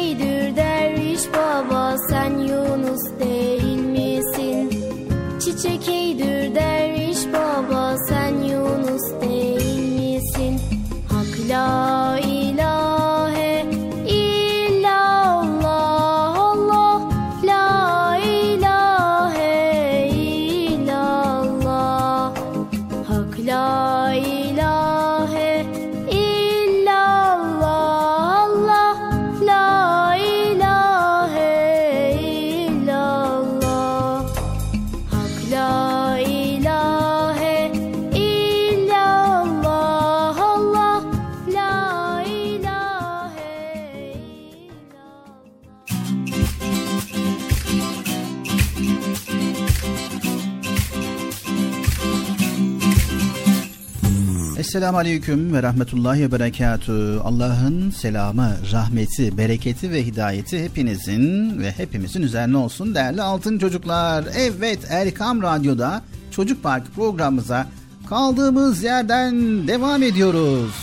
Esselamu Aleyküm ve Rahmetullahi ve Berekatü. Allah'ın selamı, rahmeti, bereketi ve hidayeti hepinizin ve hepimizin üzerine olsun değerli altın çocuklar. Evet Erkam Radyo'da Çocuk Park programımıza kaldığımız yerden devam ediyoruz.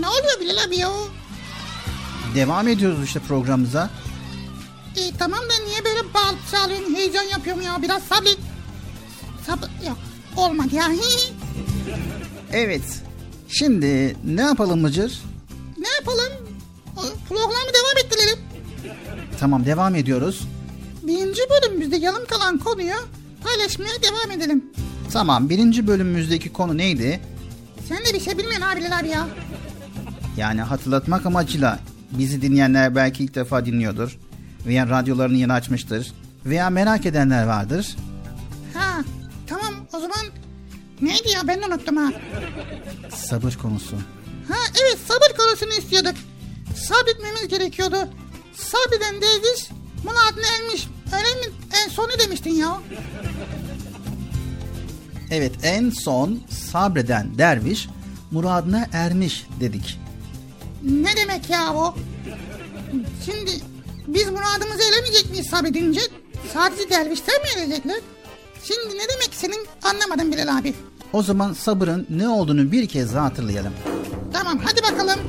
Ne oluyor Bilal abi ya? Devam ediyoruz işte programımıza. E, tamam da niye böyle bağırıp çağırıyorsun, heyecan yapıyorum ya? Biraz sabret. Sabır, yok. Olmadı ya. Evet. Şimdi ne yapalım Mıcır? ne yapalım? Programı devam ettirelim. Tamam devam ediyoruz. Birinci bölümümüzde yarım kalan konuyu paylaşmaya devam edelim. Tamam birinci bölümümüzdeki konu neydi? Sen de bir şey bilmiyorsun abi Bilal abi ya. Yani hatırlatmak amacıyla bizi dinleyenler belki ilk defa dinliyordur. Veya radyolarını yeni açmıştır. Veya merak edenler vardır. Ha tamam o zaman neydi ya ben unuttum ha. Sabır konusu. Ha evet sabır konusunu istiyorduk. Sabretmemiz gerekiyordu. Sabreden derviş muradına ermiş. Öyle mi? En sonu demiştin ya. Evet en son sabreden derviş muradına ermiş dedik. Ne demek ya bu? Şimdi biz muradımızı eremeyecek miyiz sabredince? Sadece dervişler mi erecekler? Şimdi ne demek senin anlamadım Bilal abi. O zaman sabırın ne olduğunu bir kez daha hatırlayalım. Tamam hadi bakalım.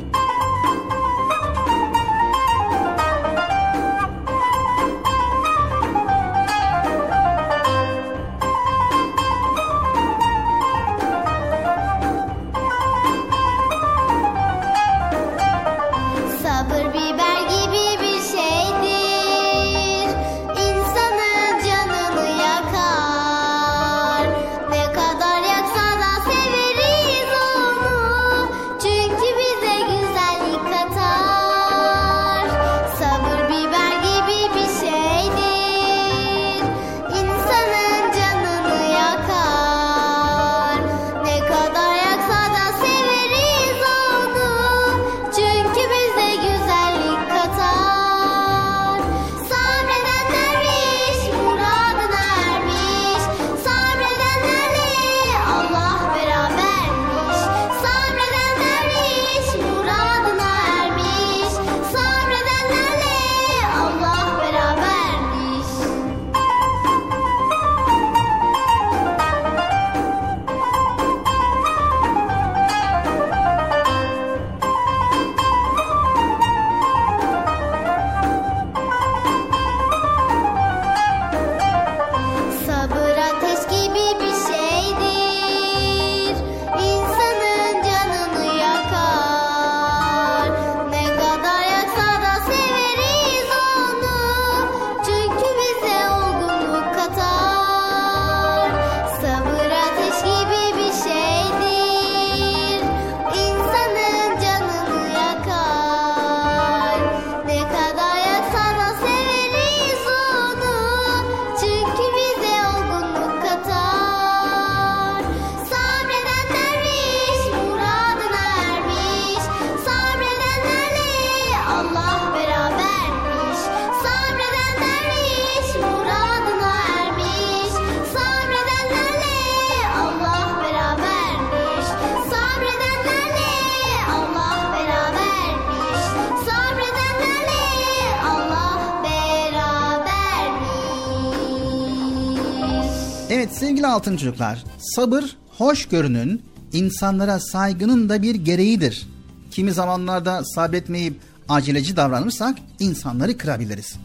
Altın çocuklar, sabır hoşgörünün, insanlara saygının da bir gereğidir. Kimi zamanlarda sabretmeyip aceleci davranırsak insanları kırabiliriz.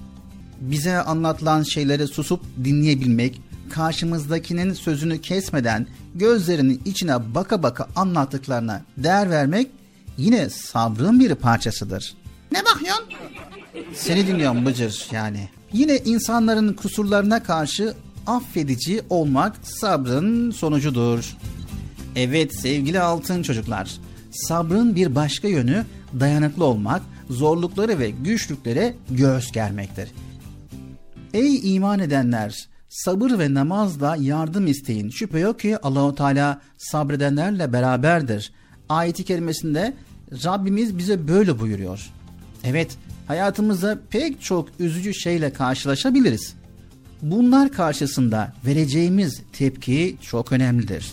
Bize anlatılan şeyleri susup dinleyebilmek, karşımızdakinin sözünü kesmeden gözlerinin içine baka baka anlattıklarına değer vermek yine sabrın bir parçasıdır. Ne bakıyorsun? Seni dinliyorum Bıcır yani. Yine insanların kusurlarına karşı affedici olmak sabrın sonucudur. Evet sevgili altın çocuklar. Sabrın bir başka yönü dayanıklı olmak, zorlukları ve güçlüklere göğüs germektir. Ey iman edenler! Sabır ve namazla yardım isteyin. Şüphe yok ki Allahu Teala sabredenlerle beraberdir. Ayeti kerimesinde Rabbimiz bize böyle buyuruyor. Evet, hayatımızda pek çok üzücü şeyle karşılaşabiliriz. Bunlar karşısında vereceğimiz tepki çok önemlidir.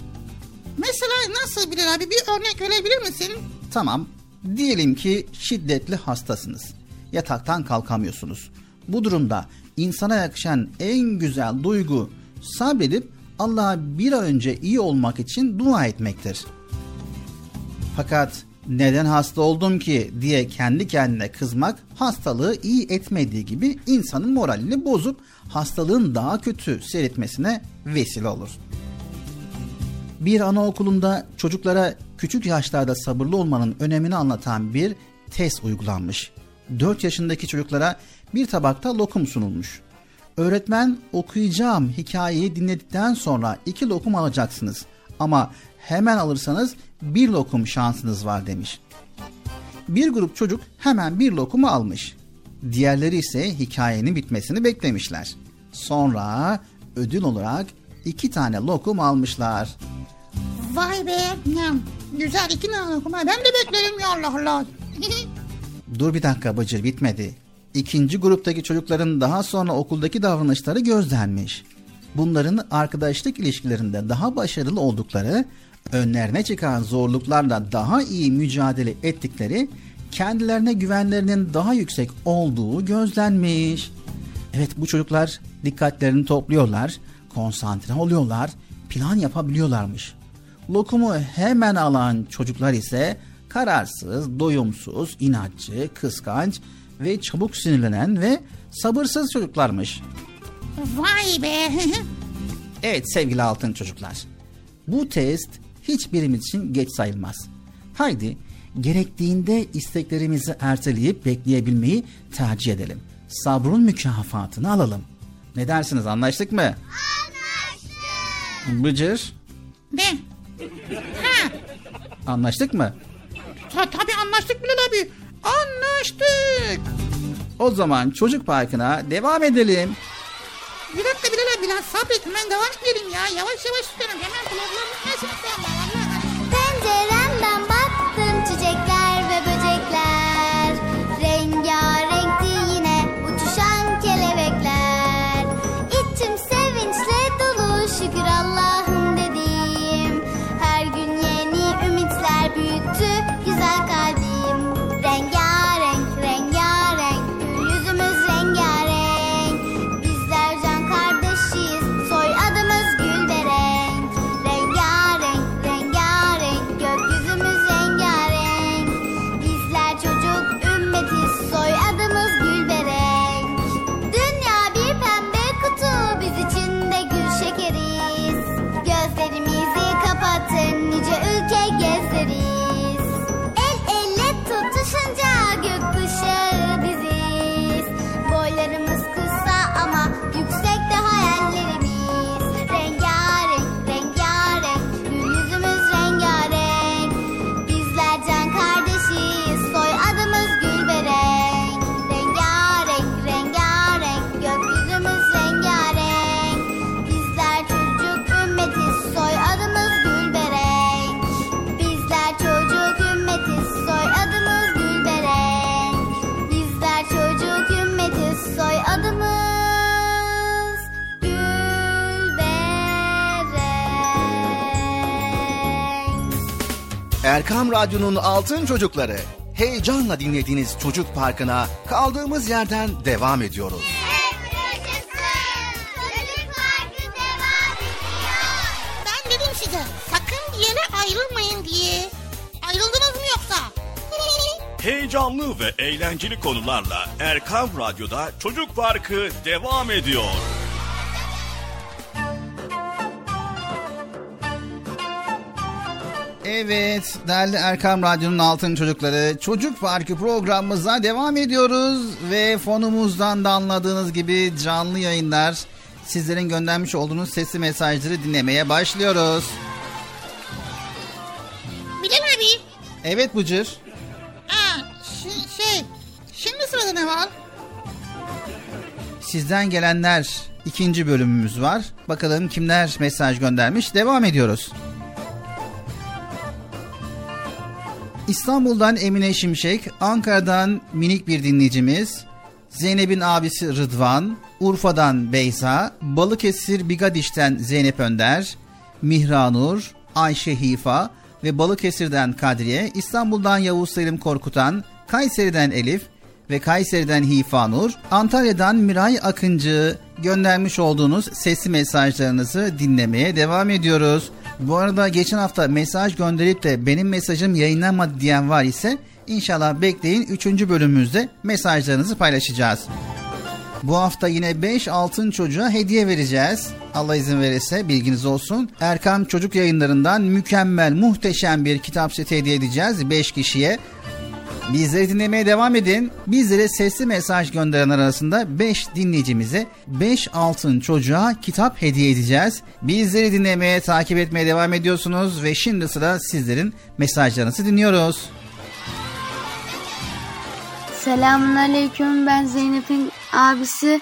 Mesela nasıl Bilal abi bir örnek verebilir misin? Tamam. Diyelim ki şiddetli hastasınız. Yataktan kalkamıyorsunuz. Bu durumda insana yakışan en güzel duygu sabredip Allah'a bir an önce iyi olmak için dua etmektir. Fakat neden hasta oldum ki diye kendi kendine kızmak hastalığı iyi etmediği gibi insanın moralini bozup hastalığın daha kötü seyretmesine vesile olur. Bir anaokulunda çocuklara küçük yaşlarda sabırlı olmanın önemini anlatan bir test uygulanmış. 4 yaşındaki çocuklara bir tabakta lokum sunulmuş. Öğretmen okuyacağım hikayeyi dinledikten sonra iki lokum alacaksınız ama hemen alırsanız bir lokum şansınız var demiş. Bir grup çocuk hemen bir lokumu almış. Diğerleri ise hikayenin bitmesini beklemişler. Sonra ödül olarak iki tane lokum almışlar. Vay be. Güzel iki tane okuma. Ben de beklerim ya Allah Allah. *laughs* Dur bir dakika Bıcır bitmedi. İkinci gruptaki çocukların daha sonra okuldaki davranışları gözlenmiş. Bunların arkadaşlık ilişkilerinde daha başarılı oldukları, önlerine çıkan zorluklarla daha iyi mücadele ettikleri, kendilerine güvenlerinin daha yüksek olduğu gözlenmiş. Evet bu çocuklar dikkatlerini topluyorlar, konsantre oluyorlar, plan yapabiliyorlarmış. Lokumu hemen alan çocuklar ise kararsız, doyumsuz, inatçı, kıskanç ve çabuk sinirlenen ve sabırsız çocuklarmış. Vay be. *laughs* Evet sevgili altın çocuklar. Bu test hiçbirimiz için geç sayılmaz. Haydi gerektiğinde isteklerimizi erteleyip bekleyebilmeyi tercih edelim. Sabrın mükafatını alalım. Ne dersiniz anlaştık mı? Anlaştık. Bıcır Ne? Ha, anlaştık mı? ta, tabii anlaştık Bilal abi. Anlaştık. O zaman çocuk parkına devam edelim. Bir dakika Bilal abi biraz sabret ben devam edelim ya. Yavaş yavaş tutarım hemen kulaklarım gelsin. Penceremden baktım Erkam Radyo'nun Altın Çocukları. Heyecanla dinlediğiniz Çocuk Parkı'na kaldığımız yerden devam ediyoruz. Ben dedim size sakın bir yere ayrılmayın diye. Ayrıldınız mı yoksa? *laughs* Heyecanlı ve eğlenceli konularla Erkam Radyo'da Çocuk Parkı devam ediyor. Evet değerli Erkam Radyo'nun altın çocukları Çocuk Parkı programımıza devam ediyoruz ve fonumuzdan da anladığınız gibi canlı yayınlar sizlerin göndermiş olduğunuz sesli mesajları dinlemeye başlıyoruz. Bilal abi. Evet Bıcır. Ha, şi- şey. Şimdi sırada ne var? Sizden gelenler ikinci bölümümüz var. Bakalım kimler mesaj göndermiş. Devam ediyoruz. İstanbul'dan Emine Şimşek, Ankara'dan minik bir dinleyicimiz, Zeynep'in abisi Rıdvan, Urfa'dan Beyza, Balıkesir Bigadiş'ten Zeynep Önder, Mihranur, Ayşe Hifa ve Balıkesir'den Kadriye, İstanbul'dan Yavuz Selim Korkutan, Kayseri'den Elif ve Kayseri'den Hifa Nur, Antalya'dan Miray Akıncı göndermiş olduğunuz sesli mesajlarınızı dinlemeye devam ediyoruz. Bu arada geçen hafta mesaj gönderip de benim mesajım yayınlanmadı diyen var ise inşallah bekleyin 3. bölümümüzde mesajlarınızı paylaşacağız. Bu hafta yine 5 altın çocuğa hediye vereceğiz. Allah izin verirse bilginiz olsun. Erkam Çocuk Yayınlarından mükemmel, muhteşem bir kitap seti hediye edeceğiz 5 kişiye. Bizleri dinlemeye devam edin. Bizlere sesli mesaj gönderen arasında 5 dinleyicimize 5 altın çocuğa kitap hediye edeceğiz. Bizleri dinlemeye, takip etmeye devam ediyorsunuz ve şimdi sıra sizlerin mesajlarınızı dinliyoruz. Selamun Aleyküm ben Zeynep'in abisi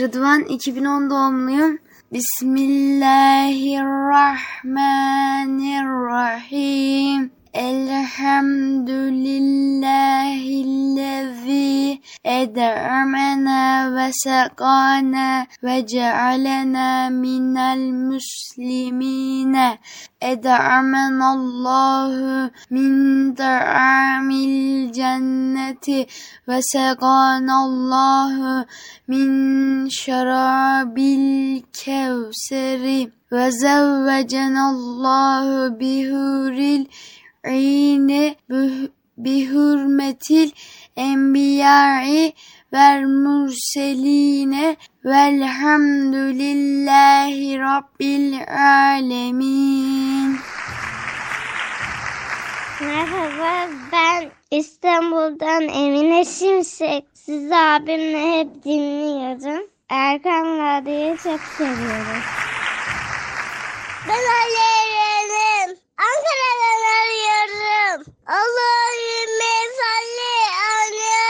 Rıdvan 2010 doğumluyum. Bismillahirrahmanirrahim. Elhamdülillahillezî ed'amena ve sekana ve cealena minel müslimine. Ed'amenallahu min ta'amil cenneti ve sekanallahu min şarabil kevseri ve zevvecenallahu bihuril ine bihürmetil enbiyai vel murseline velhamdülillahi rabbil alemin. Merhaba ben İstanbul'dan Emine Şimşek. Sizi abimle hep dinliyorum. Erkan Radyo'yu çok seviyorum. Ben Ali Eren'im. Ankara'dan arıyorum. Allahümme salli ala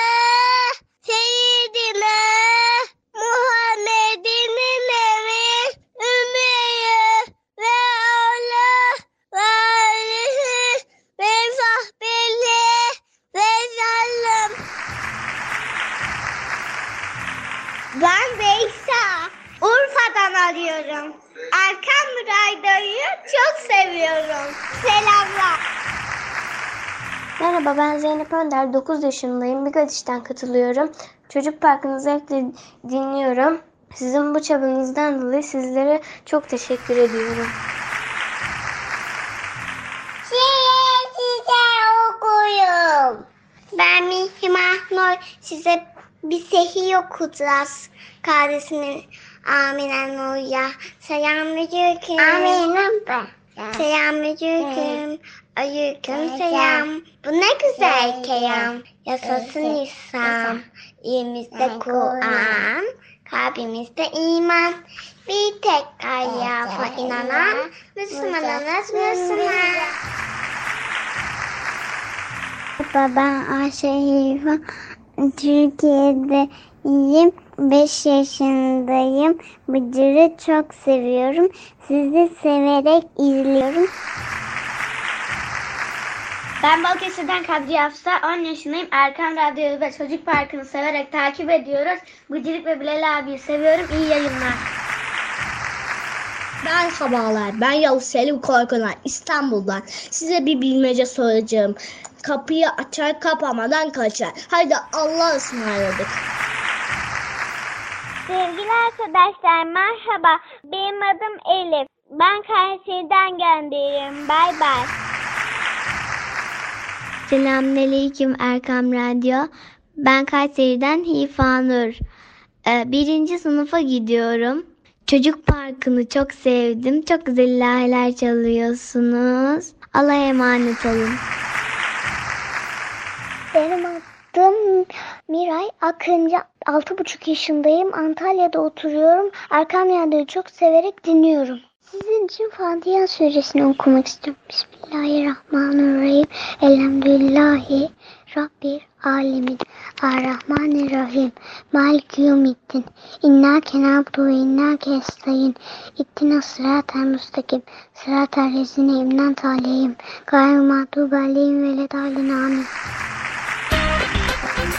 seyyidina Muhammedin emin ümmiyi ve ala ve alihi ve sahbihi ve sellem. Ben Beysa. Urfa'dan arıyorum. Erkan Radyo'yu çok seviyorum. Selamlar. Merhaba ben Zeynep Önder. 9 yaşındayım. Bigadiş'ten katılıyorum. Çocuk Parkı'nı zevkle dinliyorum. Sizin bu çabanızdan dolayı sizlere çok teşekkür ediyorum. Şiir size okuyum. Ben Mihrimah Nur size bir sehir okuyacağız. Kardeşimin Amine Nur'ya. Selamünaleyküm. Amine ben. Selamünaleyküm. Aleyküm selam. Bu ne güzel kelam. Yaşasın İslam. İyimizde Kur'an. Kalbimizde iman. Bir tek Allah'a inanan Müslümanız Müslüman. Ben Ayşe Hifa. Türkiye'deyim. 5 yaşındayım. Bıcır'ı çok seviyorum. Sizi severek izliyorum. Ben Balıkesir'den Kadriye Hafsa, 10 yaşındayım. Erkan Radyo'yu ve Çocuk Parkı'nı severek takip ediyoruz. Bıcırık ve Bilal abiyi seviyorum. İyi yayınlar. Merhabalar, ben Yavuz Selim Korkunan İstanbul'dan. Size bir bilmece soracağım. Kapıyı açar kapamadan kaçar. Haydi Allah'a ısmarladık. Sevgili arkadaşlar merhaba. Benim adım Elif. Ben Kayseri'den gönderiyorum. Bay bay. Selamünaleyküm Erkam Radyo. Ben Kayseri'den Hifanur. Ee, birinci sınıfa gidiyorum. Çocuk parkını çok sevdim. Çok güzel ilahiler çalıyorsunuz. Allah'a emanet olun. Benim adım Miray Akıncı. 6,5 yaşındayım. Antalya'da oturuyorum. Erkam Radyo'yu çok severek dinliyorum. Sizin için Fatiha suresini okumak istiyorum. Bismillahirrahmanirrahim. Elhamdülillahi Rabbil alemin. Errahmanirrahim. Malik yevmiddin. İnna kenabdu ve inna kestayin. İttina sıratel müstakim. Sıratel rezine imnan taleyim. Gayrı mağdubi aleyhim ve ledalin amin.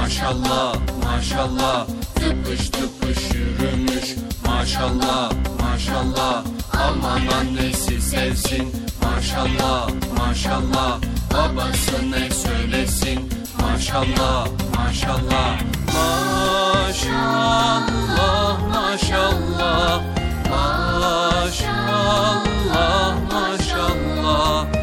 maşallah maşallah. Tıpış tıpış yürümüş. Maşallah maşallah. Aman annesi sevsin. Maşallah maşallah. Babası ne söylesin? Maşallah maşallah. Maşallah maşallah. Maşallah maşallah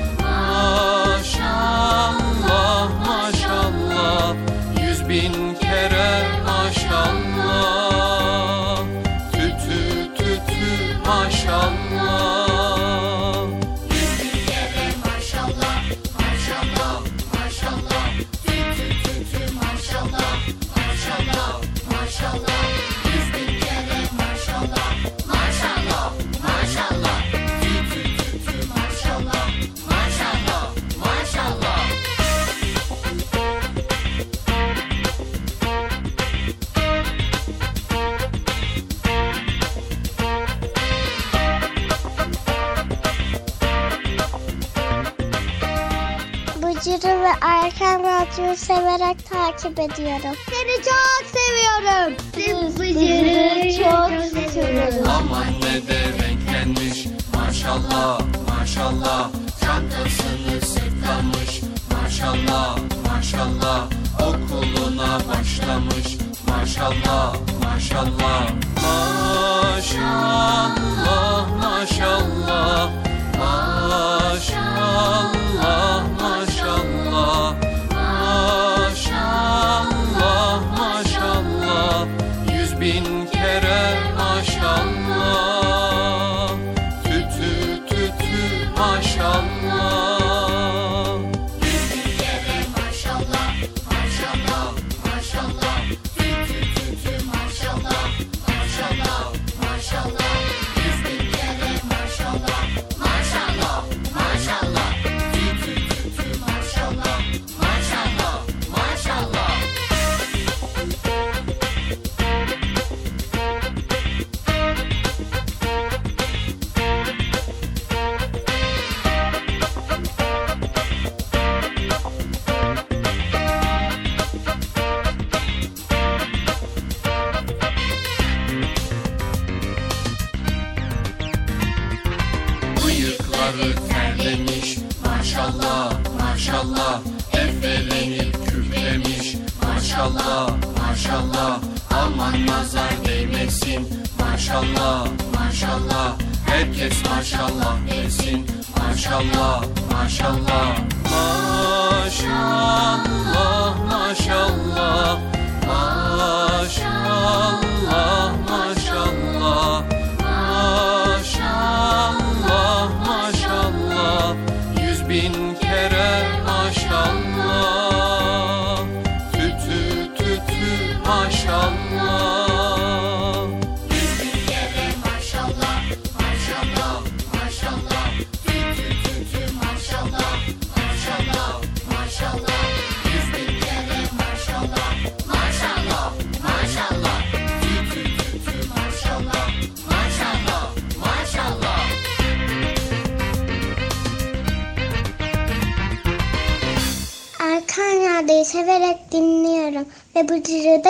takip ediyorum. Seni çok seviyorum. Bıcır'ı çok seviyorum. Aman ne de renklenmiş maşallah maşallah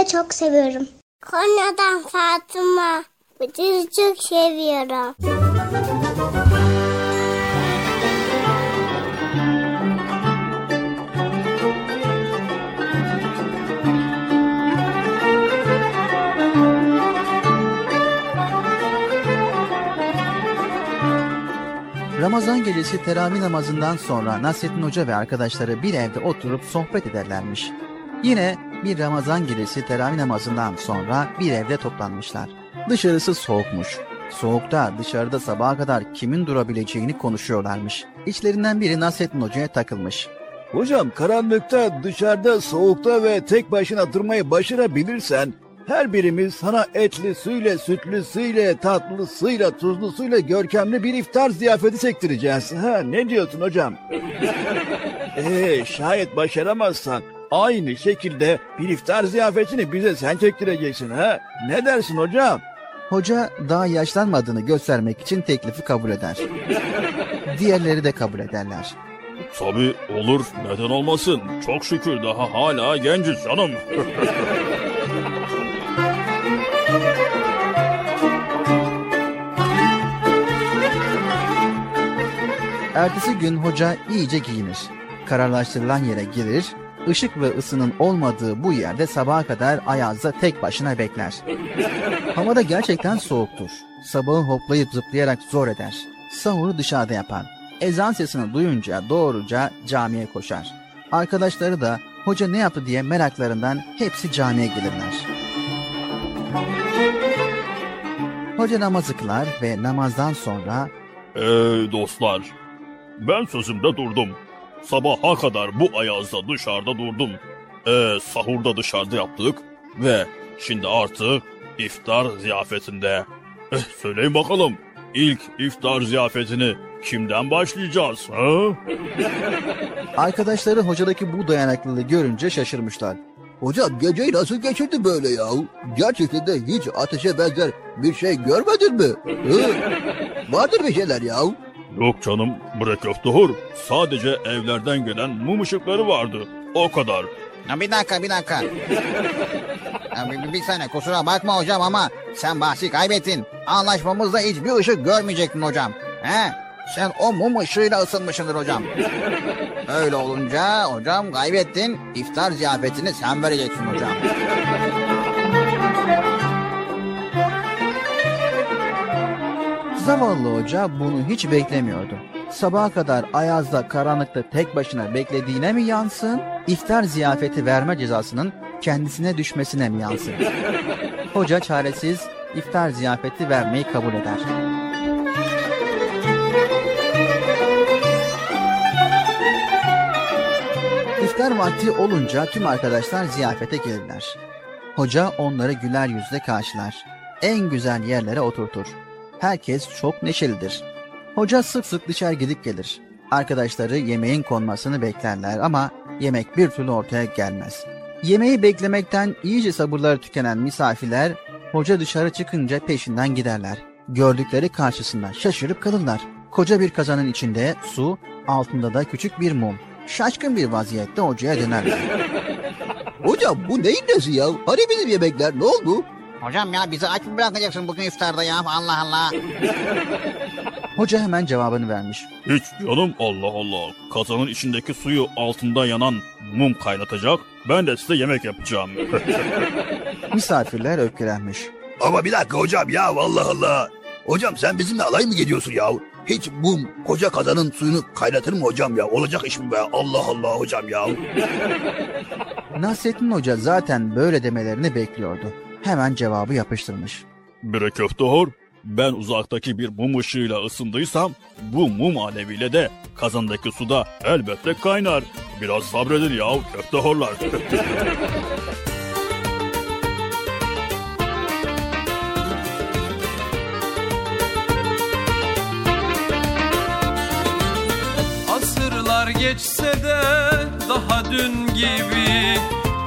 da çok seviyorum. Konya'dan Fatıma. Bıcır'ı çok seviyorum. Ramazan gecesi teravih namazından sonra Nasrettin Hoca ve arkadaşları bir evde oturup sohbet ederlermiş. Yine bir Ramazan gecesi teravih namazından sonra bir evde toplanmışlar. Dışarısı soğukmuş. Soğukta dışarıda sabaha kadar kimin durabileceğini konuşuyorlarmış. İçlerinden biri Nasrettin Hoca'ya takılmış. Hocam karanlıkta, dışarıda, soğukta ve tek başına durmayı başarabilirsen her birimiz sana etli suyla, sütlü suyla, tatlı suyla, tuzlu suyla görkemli bir iftar ziyafeti çektireceğiz. Ha, ne diyorsun hocam? *laughs* Ee, şayet başaramazsan aynı şekilde bir iftar ziyafetini bize sen çektireceksin ha. Ne dersin hocam? Hoca daha yaşlanmadığını göstermek için teklifi kabul eder. diğerleri de kabul ederler. Tabii olur neden olmasın. Çok şükür daha hala genciz canım. Ertesi gün hoca iyice giyinir. Kararlaştırılan yere girir, ışık ve ısının olmadığı bu yerde sabaha kadar ayazda tek başına bekler. Havada gerçekten soğuktur. Sabahı hoplayıp zıplayarak zor eder. Sahuru dışarıda yapar. Ezan sesini duyunca doğruca camiye koşar. Arkadaşları da hoca ne yaptı diye meraklarından hepsi camiye gelirler. Hoca namazı kılar ve namazdan sonra Ey dostlar, ben sözümde durdum. Sabaha kadar bu ayazda dışarıda durdum. Ee, sahurda dışarıda yaptık ve şimdi artık iftar ziyafetinde. Eh, söyleyin bakalım, ilk iftar ziyafetini kimden başlayacağız? Ha? *laughs* Arkadaşları hocadaki bu dayanıklılığı görünce şaşırmışlar. Hocam geceyi nasıl geçirdi böyle ya? Gerçekten de hiç ateşe benzer bir şey görmedin mi? Hı? Vardır bir şeyler ya. Yok canım, bre köftehur. Sadece evlerden gelen mum ışıkları vardı. O kadar. Ya bir dakika bir dakika. Ya bir, bir saniye kusura bakma hocam ama sen bahsi kaybettin. Anlaşmamızda hiçbir ışık görmeyecektin hocam. He? Sen o mum ışığıyla ısınmışsındır hocam. Öyle olunca hocam kaybettin. İftar ziyafetini sen vereceksin hocam. Zavallı hoca bunu hiç beklemiyordu. Sabaha kadar ayazda karanlıkta tek başına beklediğine mi yansın, iftar ziyafeti verme cezasının kendisine düşmesine mi yansın? Hoca çaresiz iftar ziyafeti vermeyi kabul eder. İftar vakti olunca tüm arkadaşlar ziyafete gelirler. Hoca onları güler yüzle karşılar. En güzel yerlere oturtur. Herkes çok neşelidir. Hoca sık sık dışarı gidip gelir. Arkadaşları yemeğin konmasını beklerler ama yemek bir türlü ortaya gelmez. Yemeği beklemekten iyice sabırları tükenen misafirler hoca dışarı çıkınca peşinden giderler. Gördükleri karşısında şaşırıp kalırlar. Koca bir kazanın içinde su, altında da küçük bir mum. Şaşkın bir vaziyette hocaya dönerler. Hocam bu neyin nesi ya? Hani bizim yemekler ne oldu? Hocam ya bizi aç mı bırakacaksın bugün iftarda ya? Allah Allah. *laughs* Hoca hemen cevabını vermiş. Hiç canım Allah Allah. Kazanın içindeki suyu altında yanan mum kaynatacak. Ben de size yemek yapacağım. *laughs* Misafirler öfkelenmiş. Ama bir dakika hocam ya Allah Allah. Hocam sen bizimle alay mı ediyorsun ya? Hiç bu koca kazanın suyunu kaynatır mı hocam ya? Olacak iş mi be? Allah Allah hocam ya. Nasrettin Hoca zaten böyle demelerini bekliyordu. Hemen cevabı yapıştırmış. Bre köftehor, ben uzaktaki bir mum ışığıyla ısındıysam bu mum aleviyle de kazandaki suda elbette kaynar. Biraz sabredin ya köftehorlar. *laughs* Asırlar geçse de daha dün gibi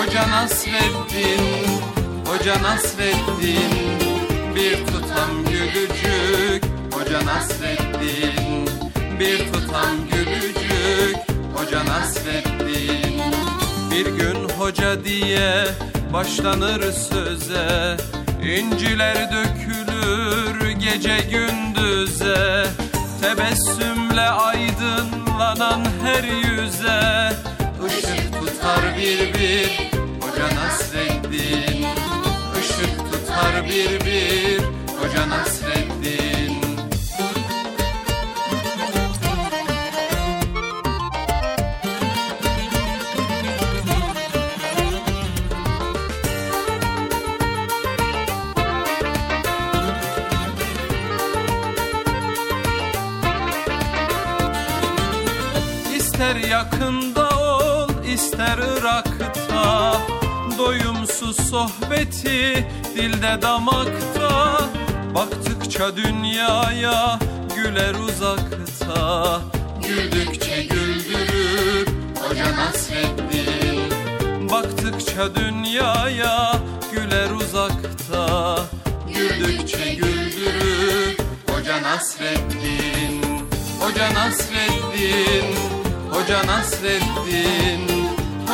Hoca Nasreddin Hoca Nasreddin Bir tutam gülücük. Hoca Nasreddin Bir tutam gülücük. Hoca Nasreddin Bir gün hoca diye başlanır söze. İnciler dökülür gece gündüze. Tebessümle aydınlanan her yüze. Işık tutar bir bir Hoca Nasreddin. Işık tutar bir bir Hoca Nasreddin ister Irak'ta Doyumsuz sohbeti dilde damakta. Baktıkça dünyaya güler uzakta. Güldükçe güldürür Hoca Nasreddin. Baktıkça dünyaya güler uzakta. Güldükçe güldürür Hoca Nasreddin. Hoca Nasreddin Hoca Nasreddin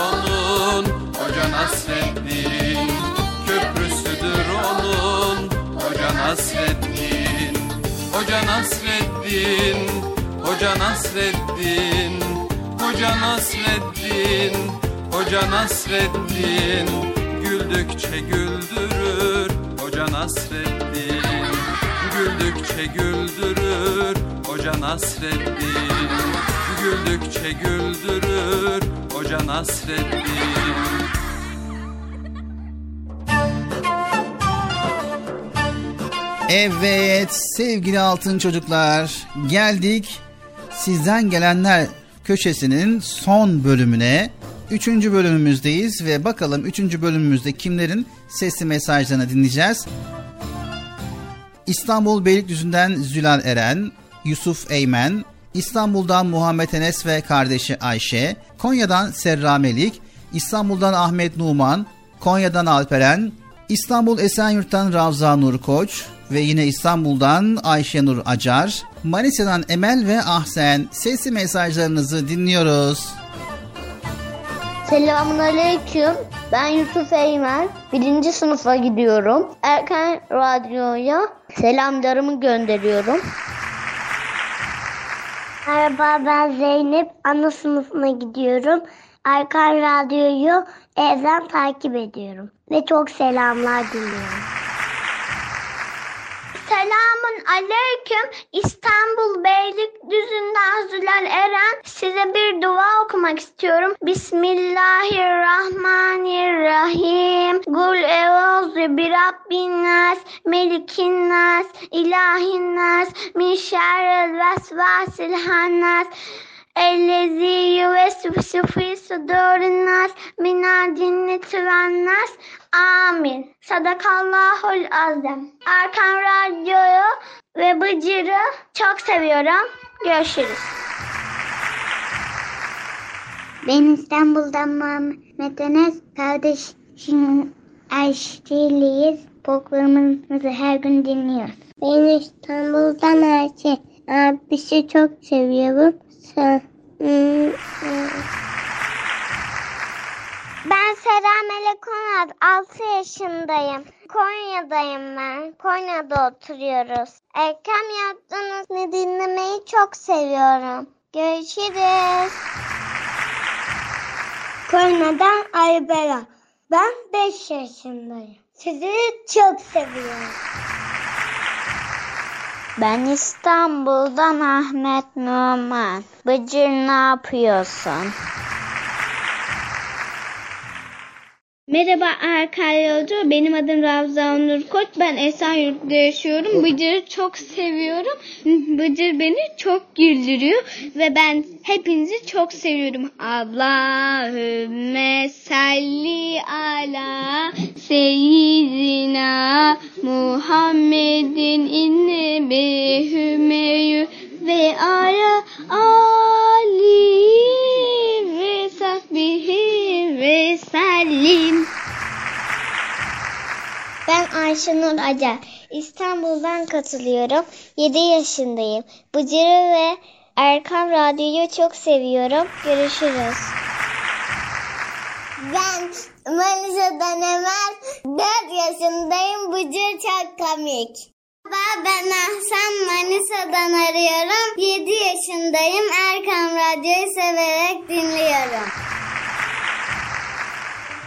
onun Hoca Nasreddin Köprüsüdür onun. Hoca Nasreddin Hoca Nasreddin Hoca Nasreddin Hoca Nasreddin Hoca Nasreddin Güldükçe güldürür Hoca Nasreddin Güldükçe güldürür Hoca Nasreddin Güldükçe güldürür Hoca Nasreddin Evet sevgili altın çocuklar geldik sizden gelenler köşesinin son bölümüne. Üçüncü bölümümüzdeyiz ve bakalım üçüncü bölümümüzde kimlerin sesli mesajlarını dinleyeceğiz. İstanbul Beylikdüzü'nden Zülal Eren, Yusuf Eymen, İstanbul'dan Muhammed Enes ve kardeşi Ayşe, Konya'dan Serra Melik, İstanbul'dan Ahmet Numan, Konya'dan Alperen, İstanbul Esenyurt'tan Ravza Nur Koç ve yine İstanbul'dan Ayşe Nur Acar, Manisa'dan Emel ve Ahsen sesli mesajlarınızı dinliyoruz. Selamun Aleyküm. Ben Yusuf Eymen. Birinci sınıfa gidiyorum. Erken Radyo'ya selamlarımı gönderiyorum. Merhaba ben Zeynep. Ana sınıfına gidiyorum. Erkan Radyo'yu evden takip ediyorum. Ve çok selamlar diliyorum. Selamun aleyküm. İstanbul Beylikdüzü'nden Zülal Eren. Size bir dua okumak istiyorum. Bismillahirrahmanirrahim. Kul euzu bi rabbin nas, melikin nas, ilahin nas, min şerril vesvasil hannas. Ellezî yuvesvisu fî sudurin nas minel cinneti ven nas. Amin. Sadakallahul azim. Erkan Radyo'yu ve Bıcır'ı çok seviyorum. Görüşürüz. Ben İstanbul'dan Muhammed Enes. Kardeşim Ayşe'liyiz. Programımızı her gün dinliyoruz. Ben İstanbul'dan Ayşe. Abisi çok seviyorum. Sen... Ben Sera Melek Onat, 6 yaşındayım. Konya'dayım ben. Konya'da oturuyoruz. Erkam yaptığınızı dinlemeyi çok seviyorum. Görüşürüz. Konya'dan Aybera. Ben 5 yaşındayım. Sizi çok seviyorum. Ben İstanbul'dan Ahmet Numan. Bıcır ne yapıyorsun? Merhaba Yolcu. Benim adım Ravza Onur Koç. Ben Esenyurt'ta yaşıyorum. Bıcır'ı çok seviyorum. Bıcır beni çok güldürüyor. Ve ben hepinizi çok seviyorum. Allahümme salli ala seyyidina Muhammedin inne behümeyyü ve ala ali ve sahbihi ve sellim. Ben Ayşenur Acar. İstanbul'dan katılıyorum. 7 yaşındayım. Bıcır'ı ve Erkam Radyo'yu çok seviyorum. Görüşürüz. Ben Manisa'dan Emel 4 yaşındayım. Bıcır çok komik. Ben ben Ahsen Manisa'dan arıyorum. 7 yaşındayım. Erkam Radyo'yu severek dinliyorum.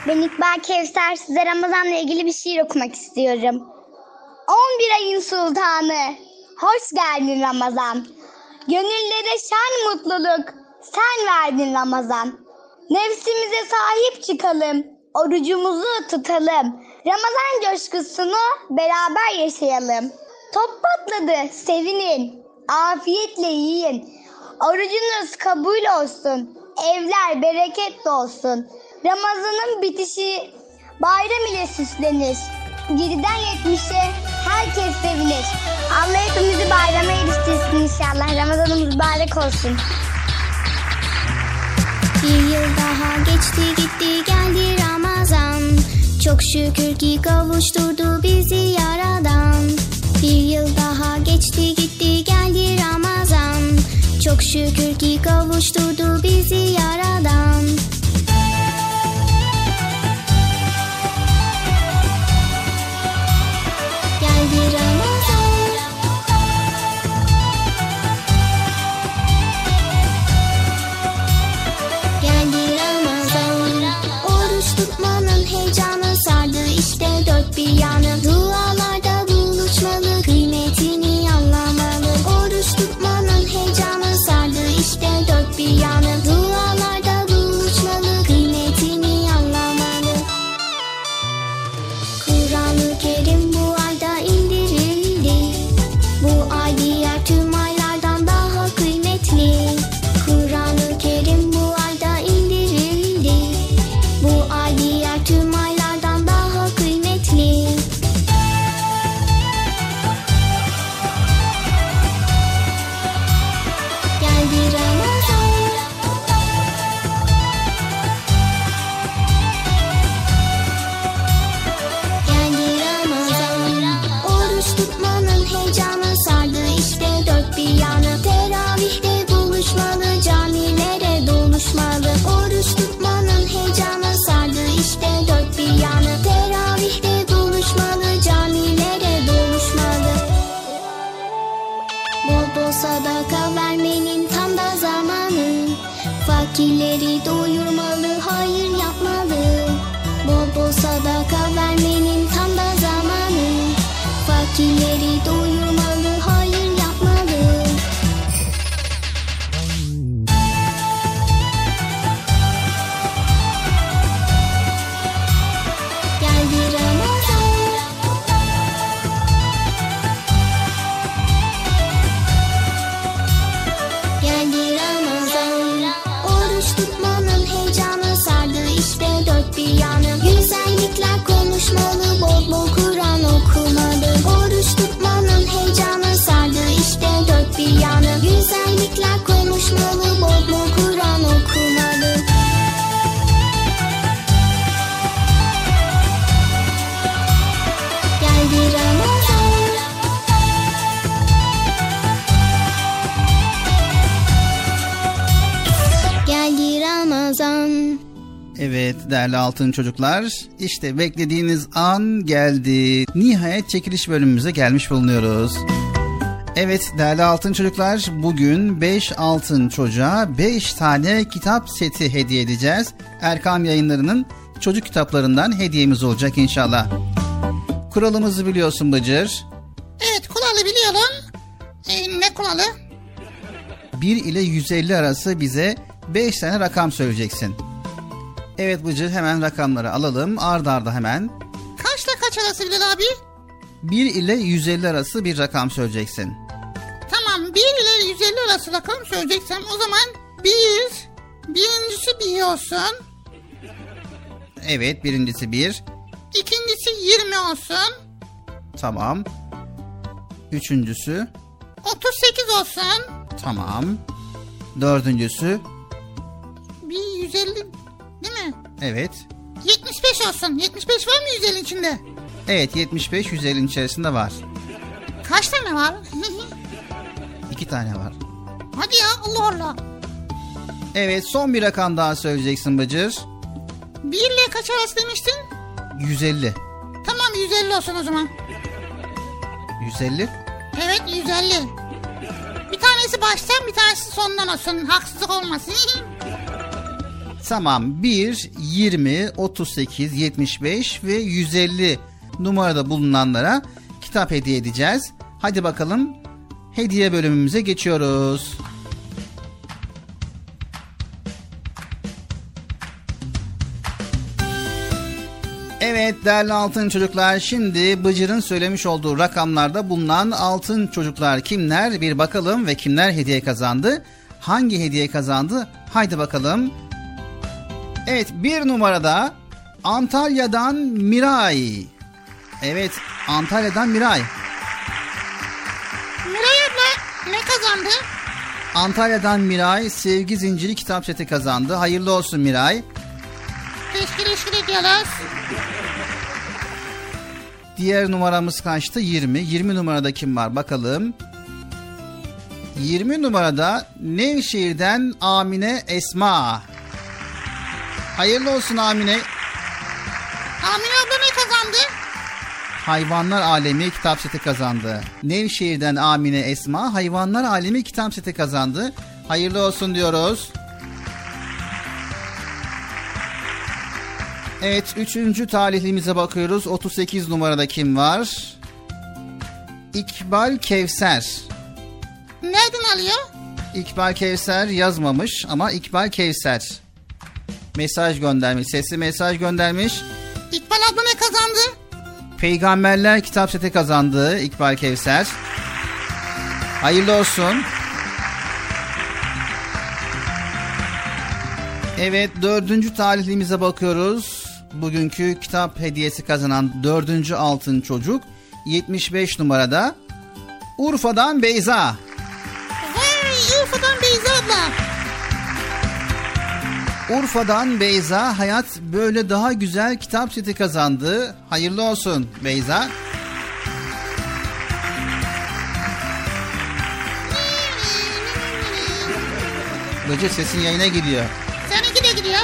Ben İkbal Kevser size Ramazan'la ilgili bir şiir okumak istiyorum. 11 ayın sultanı, hoş geldin Ramazan. Gönüllere şen mutluluk, sen verdin Ramazan. Nefsimize sahip çıkalım, orucumuzu tutalım. Ramazan coşkusunu beraber yaşayalım. Top patladı, sevinin, afiyetle yiyin. Orucunuz kabul olsun, evler bereketli olsun. Ramazanın bitişi bayram ile süslenir. 7'den 70'e herkes sevinir. Allah hepimizi bayrama eriştirsin inşallah. Ramazanımız mübarek olsun. Bir yıl daha geçti gitti geldi Ramazan Çok şükür ki kavuşturdu bizi yaradan Bir yıl daha geçti gitti geldi Ramazan. Çok şükür ki kavuşturdu bizi yaradan altın çocuklar işte beklediğiniz an geldi. Nihayet çekiliş bölümümüze gelmiş bulunuyoruz. Evet değerli altın çocuklar bugün 5 altın çocuğa 5 tane kitap seti hediye edeceğiz. Erkam yayınlarının çocuk kitaplarından hediyemiz olacak inşallah. Kuralımızı biliyorsun Bıcır. Evet kuralı biliyorum. Ee, ne kuralı? 1 ile 150 arası bize 5 tane rakam söyleyeceksin. Evet Bıcır hemen rakamları alalım. Arda arda hemen. Kaçla kaç arası Bilal abi? 1 ile 150 arası bir rakam söyleyeceksin. Tamam 1 ile 150 arası rakam söyleyeceksem o zaman 1, birincisi 1 olsun. Evet birincisi 1. İkincisi 20 olsun. Tamam. Üçüncüsü. 38 olsun. Tamam. Dördüncüsü. Bir 150 değil mi? Evet. 75 olsun. 75 var mı 150 içinde? Evet 75 150'nin içerisinde var. Kaç tane var? *laughs* İki tane var. Hadi ya Allah Allah. Evet son bir rakam daha söyleyeceksin Bıcır. 1 ile kaç arası demiştin? 150. Tamam 150 olsun o zaman. 150. Evet 150. Bir tanesi baştan bir tanesi sondan olsun. Haksızlık olmasın. *laughs* Tamam 1, 20, 38, 75 ve 150 numarada bulunanlara kitap hediye edeceğiz. Hadi bakalım hediye bölümümüze geçiyoruz. Evet değerli altın çocuklar şimdi Bıcır'ın söylemiş olduğu rakamlarda bulunan altın çocuklar kimler bir bakalım ve kimler hediye kazandı? Hangi hediye kazandı? Haydi bakalım. Evet bir numarada Antalya'dan Miray. Evet Antalya'dan Miray. Miray abla ne kazandı? Antalya'dan Miray sevgi zinciri kitap seti kazandı. Hayırlı olsun Miray. Teşekkür ediyoruz. Diğer numaramız kaçtı? 20. 20 numarada kim var bakalım. 20 numarada Nevşehir'den Amine Esma. Hayırlı olsun Amine. Amine abla ne kazandı? Hayvanlar Alemi kitap seti kazandı. Nevşehir'den Amine Esma Hayvanlar Alemi kitap seti kazandı. Hayırlı olsun diyoruz. Evet, üçüncü talihlimize bakıyoruz. 38 numarada kim var? İkbal Kevser. Nereden alıyor? İkbal Kevser yazmamış ama İkbal Kevser. Mesaj göndermiş, sesli mesaj göndermiş. İkbal abla ne kazandı? Peygamberler kitap seti kazandı İkbal Kevser. Hayırlı olsun. Evet dördüncü talihlimize bakıyoruz. Bugünkü kitap hediyesi kazanan dördüncü altın çocuk 75 numarada Urfa'dan Beyza. Vay Urfa'dan Urfa'dan Beyza hayat böyle daha güzel kitap seti kazandı. Hayırlı olsun Beyza. Bıcır sesin yayına gidiyor. Seninki de gidiyor.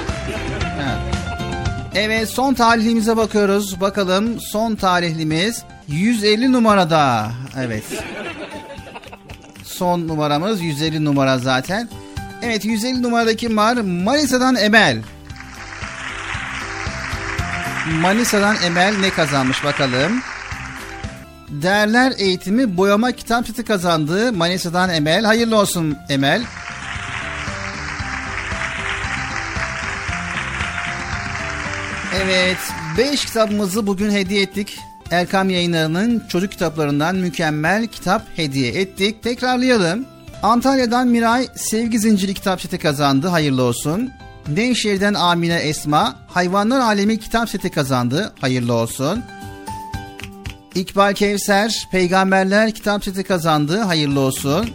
Evet son tarihlimize bakıyoruz. Bakalım son tarihlimiz 150 numarada. Evet. Son numaramız 150 numara zaten. Evet 150 numarada kim var? Manisa'dan Emel. Manisa'dan Emel ne kazanmış bakalım. Değerler eğitimi boyama kitap seti kazandı. Manisa'dan Emel. Hayırlı olsun Emel. Evet 5 kitabımızı bugün hediye ettik. Erkam yayınlarının çocuk kitaplarından mükemmel kitap hediye ettik. Tekrarlayalım. Antalya'dan Miray Sevgi Zinciri kitap seti kazandı. Hayırlı olsun. Nevşehir'den Amine Esma Hayvanlar Alemi kitap seti kazandı. Hayırlı olsun. İkbal Kevser Peygamberler kitap seti kazandı. Hayırlı olsun.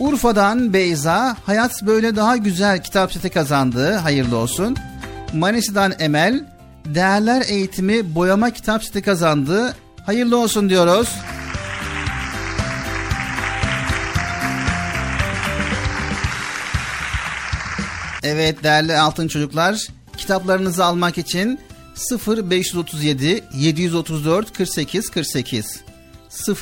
Urfa'dan Beyza Hayat Böyle Daha Güzel kitap seti kazandı. Hayırlı olsun. Manisa'dan Emel Değerler Eğitimi Boyama kitap seti kazandı. Hayırlı olsun diyoruz. Evet değerli altın çocuklar kitaplarınızı almak için 0537 734 48 48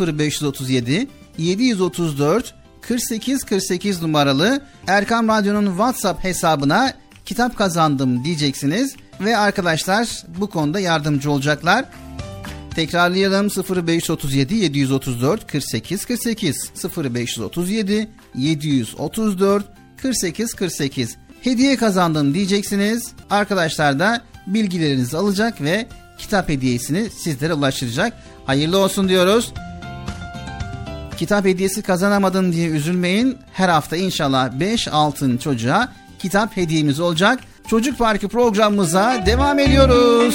0537 734 48 48 numaralı Erkam Radyo'nun WhatsApp hesabına kitap kazandım diyeceksiniz ve arkadaşlar bu konuda yardımcı olacaklar. Tekrarlayalım 0537 734 48 48 0537 734 48 48 hediye kazandım diyeceksiniz. Arkadaşlar da bilgilerinizi alacak ve kitap hediyesini sizlere ulaştıracak. Hayırlı olsun diyoruz. Kitap hediyesi kazanamadım diye üzülmeyin. Her hafta inşallah 5 altın çocuğa kitap hediyemiz olacak. Çocuk Parkı programımıza devam ediyoruz.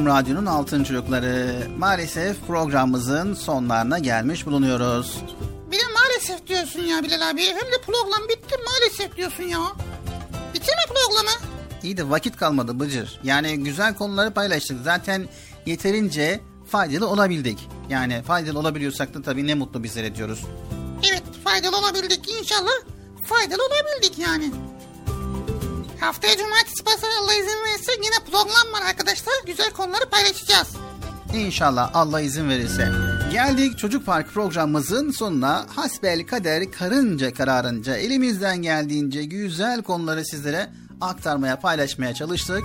Erkam Radyo'nun Altın Çocukları. Maalesef programımızın sonlarına gelmiş bulunuyoruz. Bir de maalesef diyorsun ya Bilal abi. Hem de program bitti maalesef diyorsun ya. Bitirme programı. İyi de vakit kalmadı Bıcır. Yani güzel konuları paylaştık. Zaten yeterince faydalı olabildik. Yani faydalı olabiliyorsak da tabii ne mutlu bizlere diyoruz. Evet faydalı olabildik inşallah. Faydalı olabildik yani. Haftaya cumartesi pazar Allah izin verirse yine program var arkadaşlar. Güzel konuları paylaşacağız. İnşallah Allah izin verirse. Geldik Çocuk Park programımızın sonuna. Hasbel kader karınca kararınca elimizden geldiğince güzel konuları sizlere aktarmaya paylaşmaya çalıştık.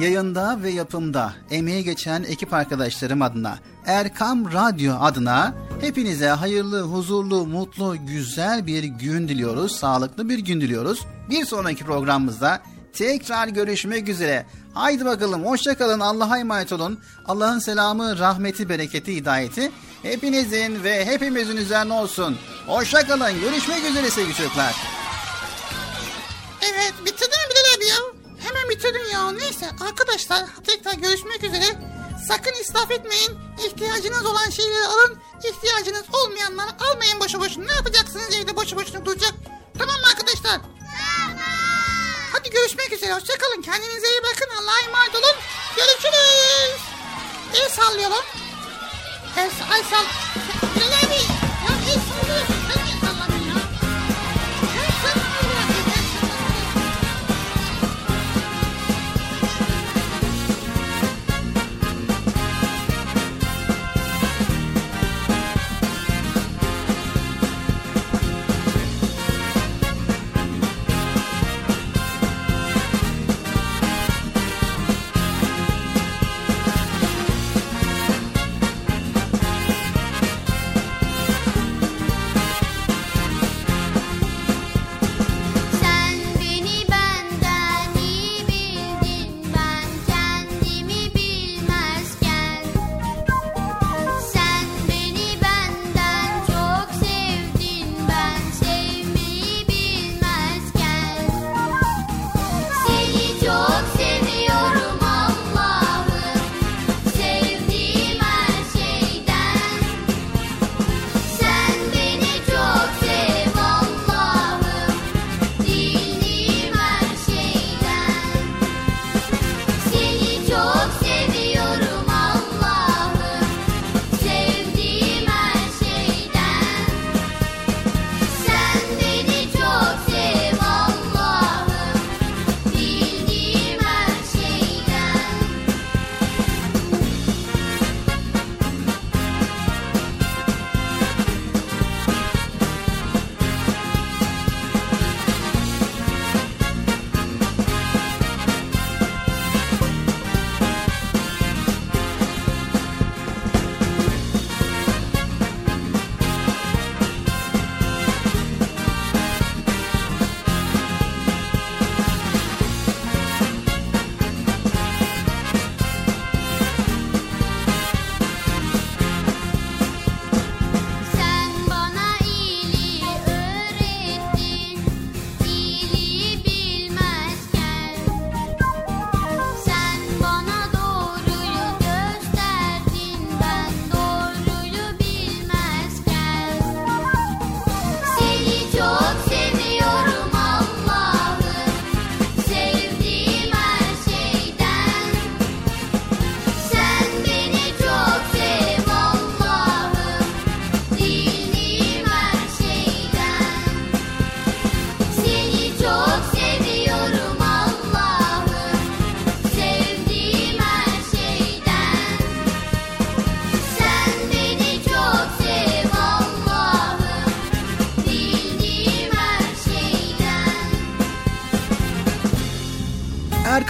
Yayında ve yapımda emeği geçen ekip arkadaşlarım adına Erkam Radyo adına hepinize hayırlı, huzurlu, mutlu, güzel bir gün diliyoruz. Sağlıklı bir gün diliyoruz. Bir sonraki programımızda tekrar görüşmek üzere. Haydi bakalım hoşçakalın Allah'a emanet olun. Allah'ın selamı, rahmeti, bereketi, hidayeti hepinizin ve hepimizin üzerine olsun. Hoşçakalın görüşmek üzere sevgili çocuklar. Evet bitirdin mi Bilal abi ya? Hemen bitirdin ya. Neyse arkadaşlar tekrar görüşmek üzere. Sakın israf etmeyin. İhtiyacınız olan şeyleri alın. İhtiyacınız olmayanları almayın boşu boşuna. Ne yapacaksınız evde boşu boşuna duracak? Tamam mı arkadaşlar? Hadi görüşmek üzere. Hoşçakalın. Kendinize iyi bakın. Allah'a emanet olun. Görüşürüz. El sallayalım. El, ay sal. Ya el sallıyorsun.